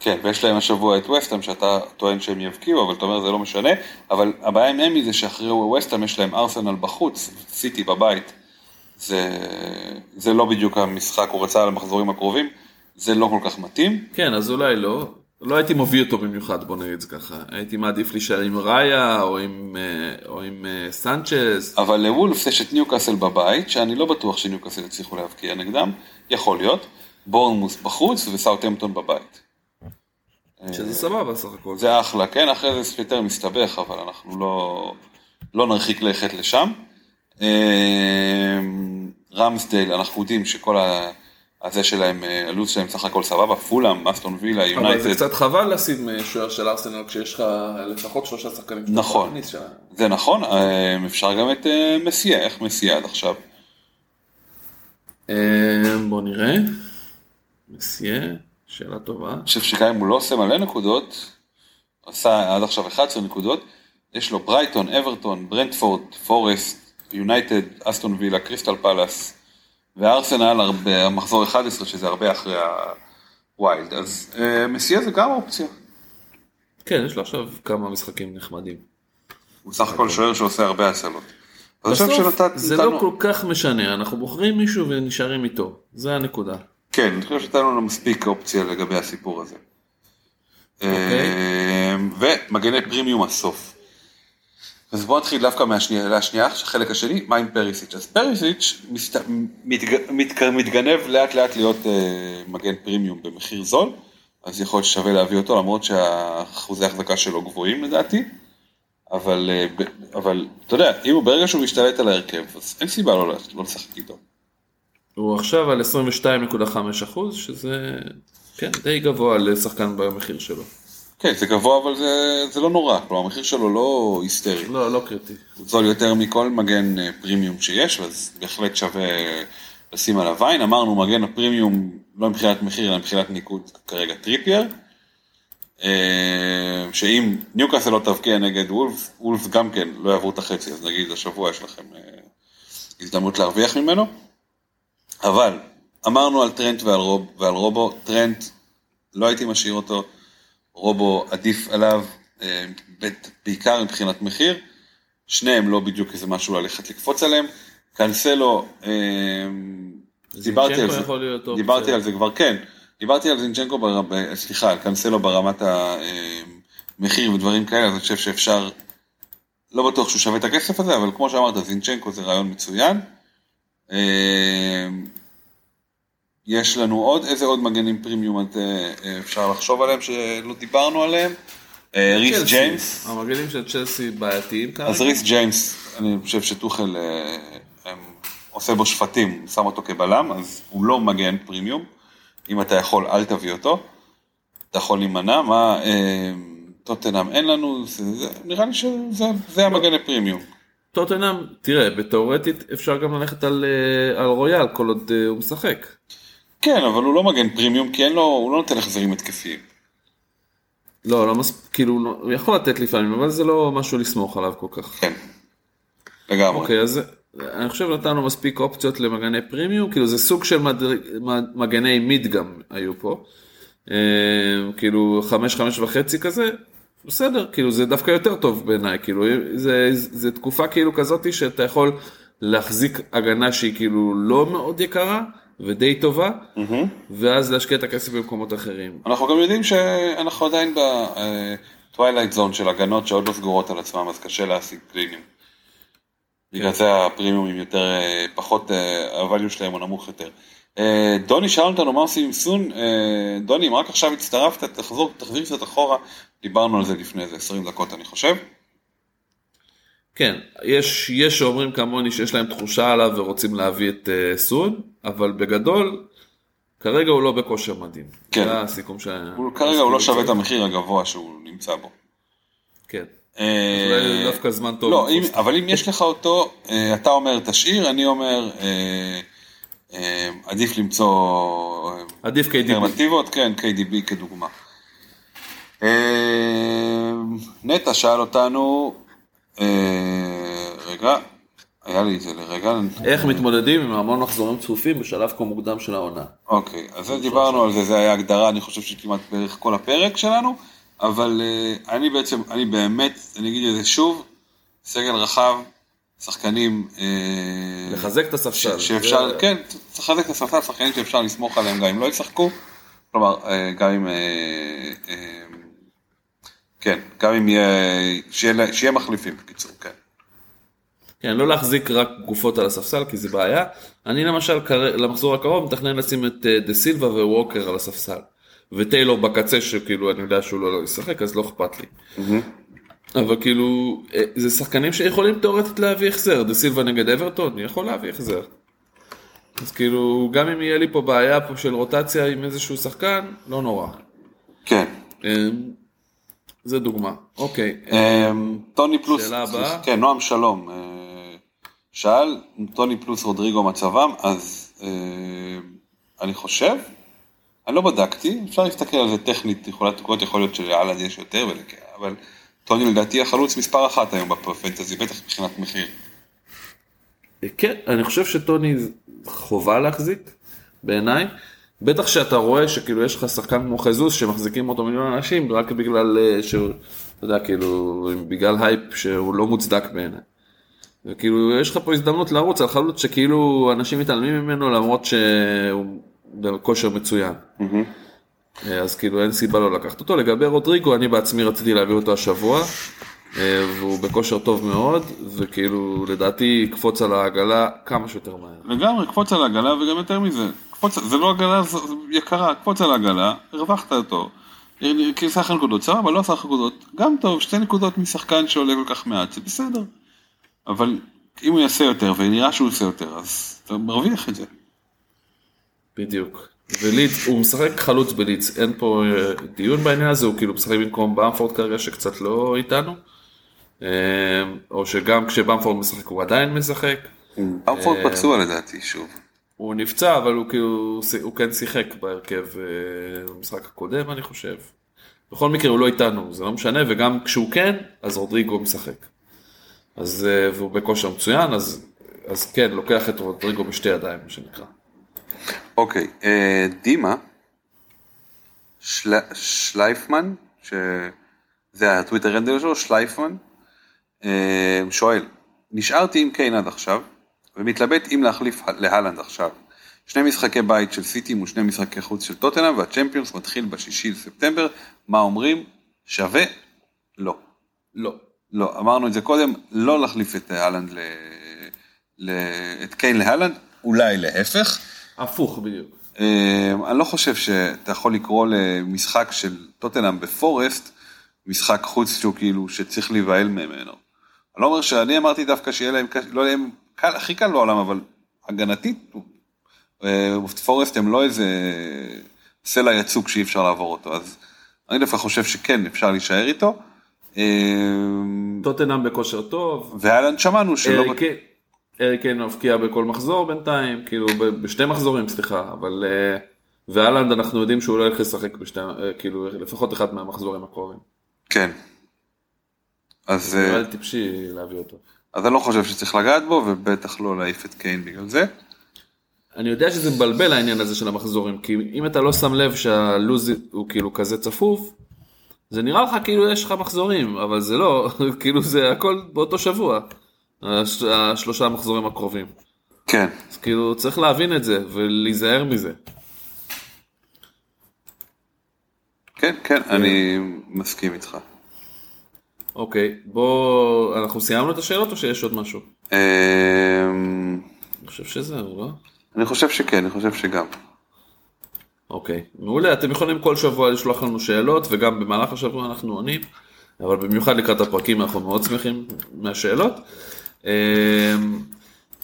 כן, ויש להם השבוע את וסטהאם שאתה טוען שהם יבקיעו, אבל אתה אומר זה לא משנה, אבל הבעיה עם אמי זה שאחרי וסטהאם יש להם ארסנל בחוץ, סיטי בבית, זה, זה לא בדיוק המשחק, הוא רצה על המחזורים הקרובים, זה לא כל כך מתאים, כן, אז אולי לא. לא הייתי מביא אותו במיוחד, בוא נגיד את זה ככה. הייתי מעדיף להישאר עם ראיה, או עם, אה, או עם אה, סנצ'ז. אבל לוולפס יש את ניוקאסל בבית, שאני לא בטוח שניוקאסל יצליחו להבקיע נגדם, יכול להיות, בורנמוס בחוץ וסאוטהמפטון בבית. שזה סבבה סך הכל. זה אחלה, כן, אחרי זה יותר מסתבך, אבל אנחנו לא, לא נרחיק לכת לשם. אה, רמסדייל, אנחנו יודעים שכל ה... הזה שלהם, אה, הלו"ז שלהם סך הכל סבבה, פולאם, אסטון וילה, אבל זה יונייטד, קצת חבל לשים אה, שוער של ארסנל כשיש לך לפחות שלושה שחקנים. נכון. זה נכון, אה, אפשר גם את מסיה, איך מסיה עד עכשיו? אה, בוא נראה. מסיה, שאלה טובה. אני חושב שגם אם הוא לא עושה מלא נקודות, עשה עד עכשיו 11 נקודות, יש לו ברייטון, אברטון, ברנטפורד, פורסט, יונייטד, אסטון וילה, קריסטל פאלאס וארסנל המחזור 11 שזה הרבה אחרי ה wildcard, אז אה, מסיה זה גם אופציה. כן, יש לו עכשיו כמה משחקים נחמדים. הוא סך הכל שוער שעושה הרבה הצלות. חושב בסוף זה נתנו- לא כל כך משנה, אנחנו בוחרים מישהו ונשארים איתו. זה הנקודה. כן, אני חושב שנתנו לנו מספיק אופציה לגבי הסיפור הזה. אה, ומגני פרימיום הסוף. אז בואו נתחיל דווקא מהשנייה, השנייה, החלק השני, מה עם פריסיץ'? אז פריסיץ' מסת... מתג... מתג... מתגנב לאט לאט להיות אה, מגן פרימיום במחיר זול, אז יכול להיות ששווה להביא אותו, למרות שהאחוזי ההחזקה שלו גבוהים לדעתי, אבל, אה. אבל אתה יודע, אם הוא ברגע שהוא משתלט על ההרכב, אז אין סיבה לא, לא לשחק איתו. הוא עכשיו על 22.5 אחוז, שזה כן, די גבוה לשחקן במחיר שלו. כן, זה גבוה, אבל זה, זה לא נורא, כלומר המחיר שלו לא היסטרי. לא, לא קריטי. הוא זול יותר מכל מגן אה, פרימיום שיש, אז בהחלט שווה לשים עליו עין. אמרנו, מגן הפרימיום, לא מבחינת מחיר, אלא מבחינת ניקוד כרגע טריפייר. אה, שאם ניוקאסל לא תבקיע נגד וולבס, וולבס גם כן לא יעברו את החצי, אז נגיד השבוע יש לכם אה, הזדמנות להרוויח ממנו. אבל אמרנו על טרנט ועל, רוב, ועל רובו, טרנט לא הייתי משאיר אותו, רובו עדיף עליו, אה, בעיקר מבחינת מחיר. שניהם לא בדיוק איזה משהו ללכת לקפוץ עליהם. קנסלו, אה, דיברתי על זה. דיברתי על זה כבר, כן, דיברתי על זינצ'נקו, בר... סליחה, על קנסלו ברמת המחיר ודברים כאלה, אז אני חושב שאפשר, לא בטוח שהוא שווה את הכסף הזה, אבל כמו שאמרת, זינצ'נקו זה רעיון מצוין. יש לנו עוד, איזה עוד מגנים פרימיום את, אה, אה, אפשר לחשוב עליהם שלא דיברנו עליהם? אה, ריס. ג'יימס. המגנים של צ'לסי בעייתיים כרגע. אז ריס ג'יימס, אני חושב שטוחל עושה בו שפטים, שם אותו כבלם, אז הוא לא מגן פרימיום. אם אתה יכול, אל תביא אותו. אתה יכול להימנע, מה, טוטנאם אין לנו, נראה לי שזה זה המגן הפרימיום. טוטנאם, תראה, בתאורטית אפשר גם ללכת על, על רויאל כל עוד הוא משחק. כן, אבל הוא לא מגן פרימיום, כי אין לו, הוא לא נותן החזרים התקפיים. לא, לא מספיק, כאילו, לא- הוא יכול לתת לפעמים, אבל זה לא משהו לסמוך עליו כל כך. כן, לגמרי. אוקיי, אז אני חושב נתנו מספיק אופציות למגני פרימיום, כאילו זה סוג של מד... מגני מיד גם היו פה. אה, כאילו חמש, חמש וחצי כזה, בסדר, כאילו זה דווקא יותר טוב בעיניי, כאילו זה, זה תקופה כאילו כזאתי שאתה יכול להחזיק הגנה שהיא כאילו לא מאוד יקרה ודי טובה, mm-hmm. ואז להשקיע את הכסף במקומות אחרים. אנחנו גם יודעים שאנחנו עדיין ב twilight zone של הגנות שעוד לא סגורות על עצמם, אז קשה להשיג clean-ים. בגלל זה הפרימיומים יותר, אה, פחות, הvalue שלהם הוא נמוך יותר. אה, דוני שאל אותנו מה עושים עם סון, אה, דוני אם רק עכשיו הצטרפת תחזור, תחזיר קצת אחורה, דיברנו על זה לפני איזה 20 דקות אני חושב. כן, יש, יש שאומרים כמוני שיש להם תחושה עליו ורוצים להביא את סון, אבל בגדול, כרגע הוא לא בכושר מדהים. כן. זה הסיכום ש... הוא, כרגע הוא לא שווה את המחיר הגבוה שהוא נמצא בו. כן. אולי דווקא זמן טוב. לא, אם, אבל אם יש לך אותו, אתה אומר תשאיר, אני אומר... אמ, עדיף למצוא עדיף KDB. אלטרנטיבות, כן, KDB כדוגמה. נטע שאל אותנו, אה, רגע, היה לי את זה לרגע. איך מתמודדים עם המון מחזורים צפופים בשלב כה מוקדם של העונה. אוקיי, אז דיברנו על זה, זה היה הגדרה, אני חושב שכמעט בערך כל הפרק שלנו, אבל אה, אני בעצם, אני באמת, אני אגיד את זה שוב, סגל רחב, שחקנים... אה, לחזק את הספסל. שאפשר, זה... כן, צריך לחזק את הספסל, שחקנים שאפשר לסמוך עליהם גם אם לא ישחקו. כלומר, אה, גם אם... כן, גם אם יהיה... שיהיה מחליפים, בקיצור, כן. כן, לא להחזיק רק גופות על הספסל, כי זה בעיה. אני למשל, למחזור הקרוב, מתכנן לשים את דה סילבה וווקר על הספסל. וטיילור בקצה, שכאילו אני יודע שהוא לא, לא ישחק, אז לא אכפת לי. Mm-hmm. אבל כאילו, אה, זה שחקנים שיכולים תאורטית להביא החזר, דה סילבה נגד אברטון, יכול להביא החזר. אז כאילו, גם אם יהיה לי פה בעיה פה של רוטציה עם איזשהו שחקן, לא נורא. כן. אמ, זה דוגמה, אוקיי. אמ, טוני פלוס, שאלה הבאה. כן, נועם שלום. אה, שאל, טוני פלוס רודריגו מצבם, אז אה, אני חושב, אני לא בדקתי, אפשר להסתכל על זה טכנית, יכולה יכול להיות שלהאלנד יש יותר, אבל טוני לדעתי החלוץ מספר אחת היום בפנטזי, בטח מבחינת מחיר. כן, אני חושב שטוני חובה להחזיק, בעיניי. בטח שאתה רואה שכאילו יש לך שחקן כמו ז'סוס שמחזיקים אותו מיליון אנשים רק בגלל אה, שהוא, אתה יודע, כאילו, בגלל הייפ שהוא לא מוצדק בעיניי. וכאילו יש לך פה הזדמנות לרוץ על חלוץ שכאילו אנשים מתעלמים ממנו למרות שהוא בכושר מצוין. Mm-hmm. אה, אז כאילו אין סיבה לא לקחת אותו. לגבי רודריגו, אני בעצמי רציתי להביא אותו השבוע, אה, והוא בכושר טוב מאוד, וכאילו לדעתי יקפוץ על העגלה כמה שיותר מהר. לגמרי, קפוץ על העגלה וגם יותר מזה. קפוץ, זה לא עגלה יקרה, קפוץ על העגלה, הרווחת אותו. כי סך הנקודות, סבבה, לא סך הנקודות, גם טוב, שתי נקודות משחקן שעולה כל כך מעט, זה בסדר. אבל אם הוא יעשה יותר, ונראה שהוא עושה יותר, אז אתה מרוויח את זה. בדיוק. ולידס, הוא משחק חלוץ בלידס, אין פה אה, דיון בעניין הזה, הוא כאילו משחק במקום במפורד כרגע שקצת לא איתנו, אה, או שגם כשבמפורד משחק הוא עדיין משחק. במפורד אה, פצוע לדעתי שוב. הוא נפצע אבל הוא כאילו, הוא כן שיחק בהרכב במשחק הקודם אני חושב. בכל מקרה הוא לא איתנו, זה לא משנה, וגם כשהוא כן, אז רודריגו משחק. אז, והוא בכושר מצוין, אז, אז כן, לוקח את רודריגו בשתי ידיים, מה שנקרא. אוקיי, אה, דימה של... שלייפמן, שזה הטוויטר רנדל שלו, שלייפמן, אה, שואל, נשארתי עם קיין עד עכשיו, ומתלבט אם להחליף להלנד עכשיו. שני משחקי בית של סיטי ושני משחקי חוץ של טוטנאם, והצ'מפיונס מתחיל בשישי לספטמבר, מה אומרים? שווה? לא. לא. לא, אמרנו את זה קודם, לא להחליף את הלנד ל... ל... את קיין להלנד, אולי להפך. הפוך בדיוק. אמ, אני לא חושב שאתה יכול לקרוא למשחק של טוטנאם בפורסט, משחק חוץ שהוא כאילו, שצריך להיבהל ממנו. אני לא אומר שאני אמרתי דווקא שיהיה להם, לא יהיה להם קל, הכי קל בעולם, אבל הגנתית, אה, פורסט הם לא איזה סלע יצוק שאי אפשר לעבור אותו, אז אני דווקא חושב שכן, אפשר להישאר איתו. אמ, טוטנאם בכושר טוב. ואלן שמענו שלא... אה. אריקן מבקיע בכל מחזור בינתיים, כאילו בשתי מחזורים סליחה, אבל אה, ואלנד אנחנו יודעים שהוא לא ילך לשחק בשתי, אה, כאילו לפחות אחד מהמחזורים הקרובים. כן. אז... נראה לי טיפשי להביא אותו. אז אני לא חושב שצריך לגעת בו, ובטח לא להעיף את קיין בגלל זה. אני יודע שזה מבלבל העניין הזה של המחזורים, כי אם אתה לא שם לב שהלו"ז הוא כאילו כזה צפוף, זה נראה לך כאילו יש לך מחזורים, אבל זה לא, *laughs* כאילו זה הכל באותו שבוע, הש- השלושה המחזורים הקרובים. כן. אז כאילו צריך להבין את זה ולהיזהר מזה. כן, כן, אני מסכים איתך. אוקיי, בוא, אנחנו סיימנו את השאלות או שיש עוד משהו? אמ, אני חושב שזהו, לא? אני חושב שכן, אני חושב שגם. אוקיי, מעולה, אתם יכולים כל שבוע לשלוח לנו שאלות וגם במהלך השבוע אנחנו עונים, אבל במיוחד לקראת הפרקים אנחנו מאוד שמחים מהשאלות. אמ,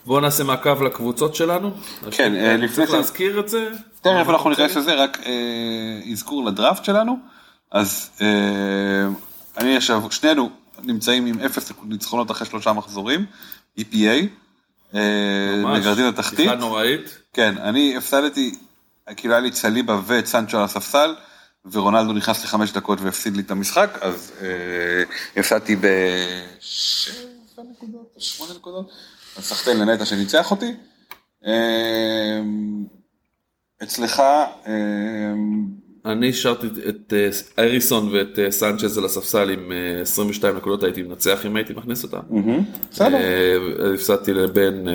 בואו נעשה מעקב לקבוצות שלנו. כן, אה, לפני צריך זה- להזכיר את זה. תכף אנחנו ניכנס לזה, רק אה, אזכור לדראפט שלנו. אז אה, אני עכשיו, שנינו נמצאים עם אפס ניצחונות אחרי שלושה מחזורים, EPA, אה, ממש, מגרדים לתחתית. בדיחה נוראית. כן, אני הפסדתי, כאילו היה לי את סליבה ואת סנצ'ו על הספסל, ורונלדו נכנס לחמש דקות והפסיד לי את המשחק, אז אה, הפסדתי בשבע נקודות, או שמונה נקודות, אז סחטיין לנטע שניצח אותי. אה, אצלך, אה, אני השארתי את אה, אריסון ואת אה, סנצ'ז על הספסל עם אה, 22 נקודות, הייתי מנצח אם הייתי מכניס אותם. בסדר. אה, הפסדתי לבין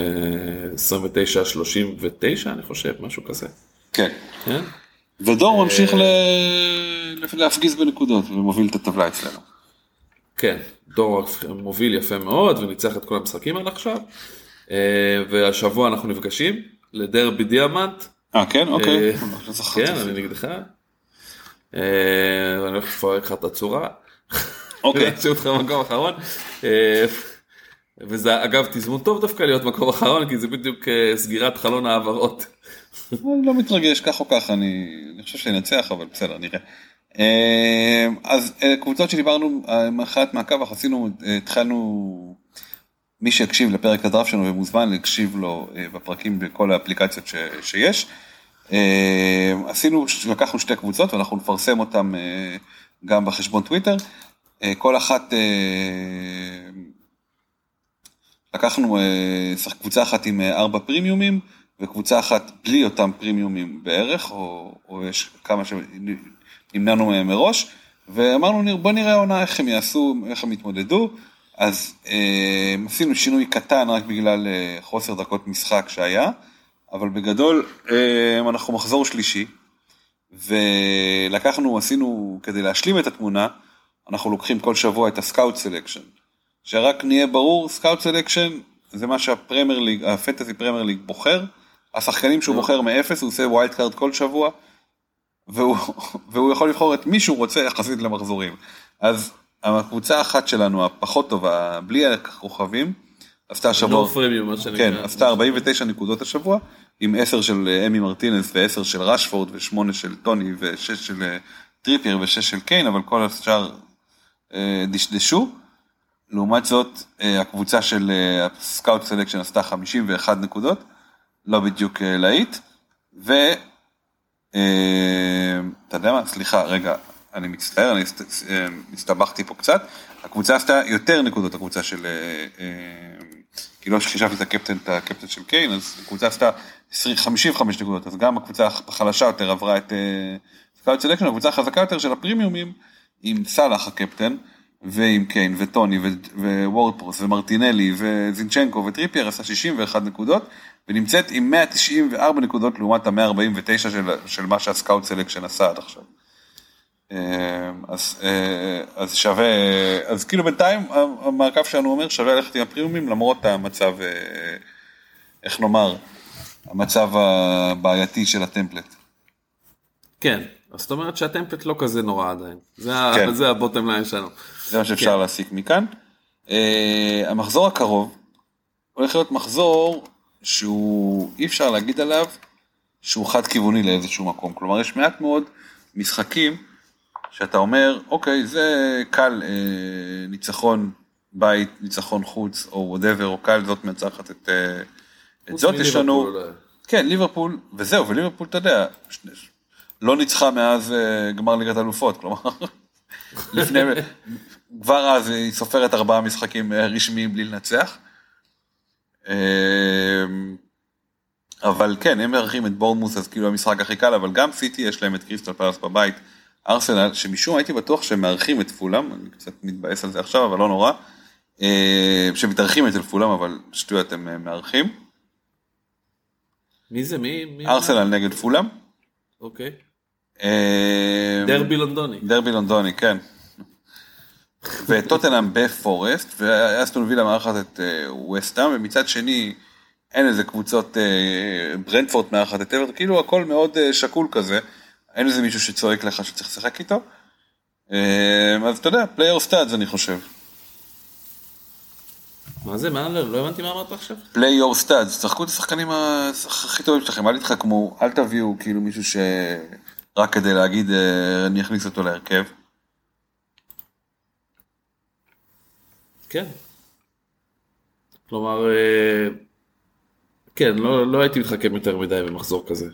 29-39 אני חושב, משהו כזה. כן. כן? ודור ממשיך ל- להפגיז בנקודות ומוביל את הטבלה אצלנו. כן, דור מוביל יפה מאוד וניצח את כל המשחקים עד עכשיו. אה, והשבוע אנחנו נפגשים לדרבי דיאמנט. אה, כן? אוקיי. אה, לא זכרתי. כן, אני נגדך. אה, אני הולך לפרק לך את הצורה. אוקיי. להשאיר אותך במקום אחרון. וזה אגב תזמון טוב דווקא להיות מקום אחרון כי זה בדיוק אה, סגירת חלון העברות. אני לא מתרגש, כך או כך, אני, אני חושב שננצח, אבל בסדר, נראה. אה, אז אה, קבוצות שדיברנו, אנחנו עשינו, אה, התחלנו, מי שהקשיב לפרק הדראפט שלנו ומוזמן להקשיב לו בפרקים בכל האפליקציות ש, שיש. עשינו, לקחנו שתי קבוצות ואנחנו נפרסם אותן אה, גם בחשבון טוויטר. כל אחת, לקחנו אה, קבוצה אחת עם אה, ארבע פרימיומים וקבוצה אחת בלי אותם פרימיומים בערך, או, או יש כמה שנמנענו מהם מראש, ואמרנו נר- בוא נראה עונה איך הם יעשו, איך הם יתמודדו, אז אה, עשינו שינוי קטן רק בגלל אה, חוסר דקות משחק שהיה, אבל בגדול אה, אנחנו מחזור שלישי, ולקחנו, עשינו, כדי להשלים את התמונה, אנחנו לוקחים כל שבוע את ה scout selection. שרק נהיה ברור, scout selection זה מה שהפרמייר ליג, הפנטזי פרמייר ליג בוחר, השחקנים שהוא בוחר מאפס, הוא עושה wild card כל שבוע, והוא, והוא יכול לבחור את מי שהוא רוצה יחסית למחזורים. אז הקבוצה האחת שלנו, הפחות טובה, בלי הכוכבים, עשתה לא שבוע, פרימיום מה שנקרא. כן, עשתה 49 נקודות השבוע, עם 10 של אה, אמי מרטינס ו-10 של רשפורד ו-8 של טוני ו-6 של אה, טריפייר ו-6 של קיין, אבל כל השאר אה, דשדשו. לעומת זאת, אה, הקבוצה של אה, ה scout selection עשתה 51 נקודות, לא בדיוק אה, להיט, ו... אה, אתה יודע מה? סליחה, רגע, אני מצטער, אני הסת- אה, הסתבכתי פה קצת. הקבוצה עשתה יותר נקודות, הקבוצה של... אה, אה, כי לא חישבתי את הקפטן, את הקפטן של קיין, אז הקבוצה עשתה 20 55 נקודות, אז גם הקבוצה החלשה יותר עברה את scout selection, הקבוצה החזקה יותר של הפרימיומים, עם סאלח הקפטן, ועם קיין וטוני ו- וורד פראוס ומרטינלי וזינצ'נקו וטריפייר עשה 61 נקודות ונמצאת עם 194 נקודות לעומת ה-149 של, של מה שה scout selection עשה עד עכשיו. אה, אז, אה, אז שווה, אז כאילו בינתיים המעקב שלנו אומר שווה ללכת עם הפרימיומים למרות המצב, אה, איך נאמר, המצב הבעייתי של ה template. כן, אז זאת אומרת שה template לא כזה נורא עדיין. זה כן. זה ה bottom line שלנו. זה מה שאפשר להסיק מכאן. Uh, המחזור הקרוב הולך להיות מחזור שהוא, אי אפשר להגיד עליו שהוא חד כיווני לאיזשהו מקום. כלומר, יש מעט מאוד משחקים שאתה אומר, אוקיי, זה קל uh, ניצחון בית, ניצחון חוץ, או whatever, או קל זאת מנצחת את, uh, את זאת. יש לנו, אולי. כן, ליברפול, וזהו, וליברפול, אתה יודע, לא ניצחה מאז גמר ליגת אלופות, כלומר, לפני, כבר אז היא סופרת ארבעה משחקים אה, רשמיים בלי לנצח. אה, אבל כן, הם מארחים את בורנמוס, אז כאילו המשחק הכי קל, אבל גם סיטי יש להם את קריסטל פלאס בבית, ארסנל, שמשום הייתי בטוח שהם מארחים את פולאם, אני קצת מתבאס על זה עכשיו, אבל לא נורא, אה, שמתארחים אצל פולאם, אבל שטויות הם אה, מארחים. מי זה? מי? מי ארסנל נגד פולאם. אוקיי. דרבי לונדוני. דרבי לונדוני, כן. וטוטנאם בפורסט, ואסטון וילה מארחת את ווסטאם, ומצד שני אין איזה קבוצות, ברנטפורד מארחת את אברטון, כאילו הכל מאוד שקול כזה, אין איזה מישהו שצועק לך שצריך לשחק איתו. אז אתה יודע, play your studs אני חושב. מה זה? מה? לא הבנתי מה אמרת עכשיו. play your studs, תשחקו את השחקנים הכי טובים שלכם, אל תתחכמו, אל תביאו כאילו מישהו שרק כדי להגיד אני אכניס אותו להרכב. כן. כלומר, כן, לא, לא הייתי מתחכם יותר מדי במחזור כזה.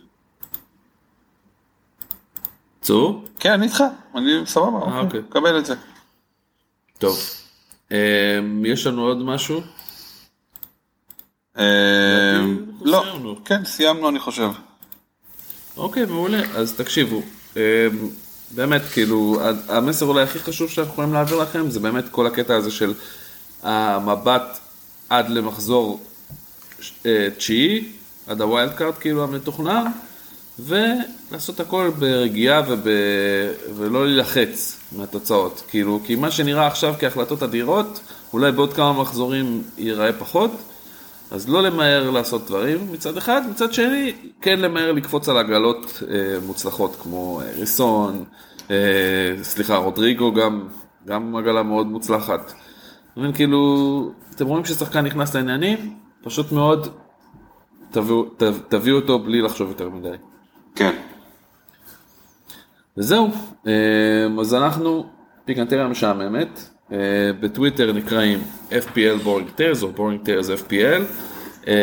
צור? כן, אני איתך, אני סבבה, אוקיי, קבל את זה. טוב. יש לנו עוד משהו? לא, כן, סיימנו אני חושב. אוקיי, מעולה, אז תקשיבו. באמת, כאילו, המסר אולי הכי חשוב שאנחנו יכולים להעביר לכם, זה באמת כל הקטע הזה של המבט עד למחזור תשיעי, עד ה wild card כאילו המתוכנן, ולעשות הכל ברגיעה וב... ולא להילחץ מהתוצאות. כאילו, כי מה שנראה עכשיו כהחלטות אדירות, אולי בעוד כמה מחזורים ייראה פחות, אז לא למהר לעשות דברים מצד אחד, מצד שני, כן למהר לקפוץ על עגלות אה, מוצלחות כמו אה, ריסון, אה, סליחה, רודריגו גם, גם עגלה מאוד מוצלחת. אומרים, כאילו, אתם רואים ששחקן נכנס לעניינים, פשוט מאוד תביאו, תביאו אותו בלי לחשוב יותר מדי. כן. וזהו, אה, אז אנחנו פיקנטריה משעממת, אה, בטוויטר נקראים FPL Boring Tales או Boring Tales FPL, אה,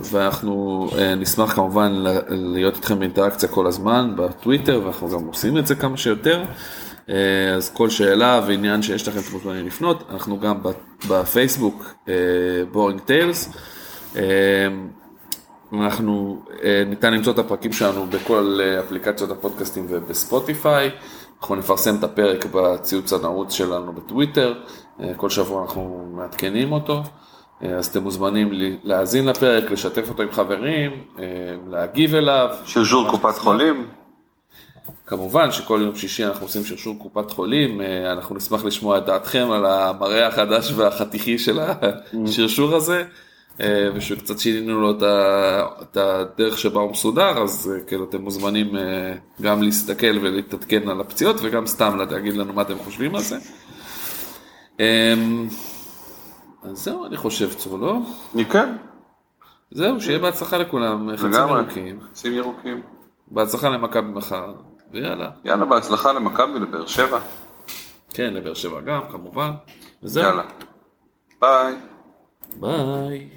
ואנחנו נשמח כמובן להיות איתכם באינטראקציה כל הזמן בטוויטר, ואנחנו גם עושים את זה כמה שיותר. אז כל שאלה ועניין שיש לכם אתם מוזמנים לפנות, אנחנו גם בפייסבוק בורינג טיילס. אנחנו, ניתן למצוא את הפרקים שלנו בכל אפליקציות הפודקאסטים ובספוטיפיי. אנחנו נפרסם את הפרק בציוץ הנעוץ שלנו בטוויטר, כל שבוע אנחנו מעדכנים אותו. אז אתם מוזמנים להאזין לפרק, לשתף אותו עם חברים, להגיב אליו. שרשור קופת חולים. כמובן שכל יום שישי אנחנו עושים שרשור קופת חולים, אנחנו נשמח לשמוע את דעתכם על המראה החדש והחתיכי של השרשור הזה, ושקצת שינינו לו את הדרך שבה הוא מסודר, אז כאילו אתם מוזמנים גם להסתכל ולהתעדכן על הפציעות וגם סתם להגיד לנו מה אתם חושבים על זה. אז זהו אני חושב צור, לא? כן. זהו, שיהיה בהצלחה לכולם, חצים ירוקים. חצים ירוקים. בהצלחה למכבי מחר, ויאללה. יאללה, בהצלחה למכבי לבאר שבע. כן, לבאר שבע גם, כמובן. וזהו. יאללה. ביי. ביי.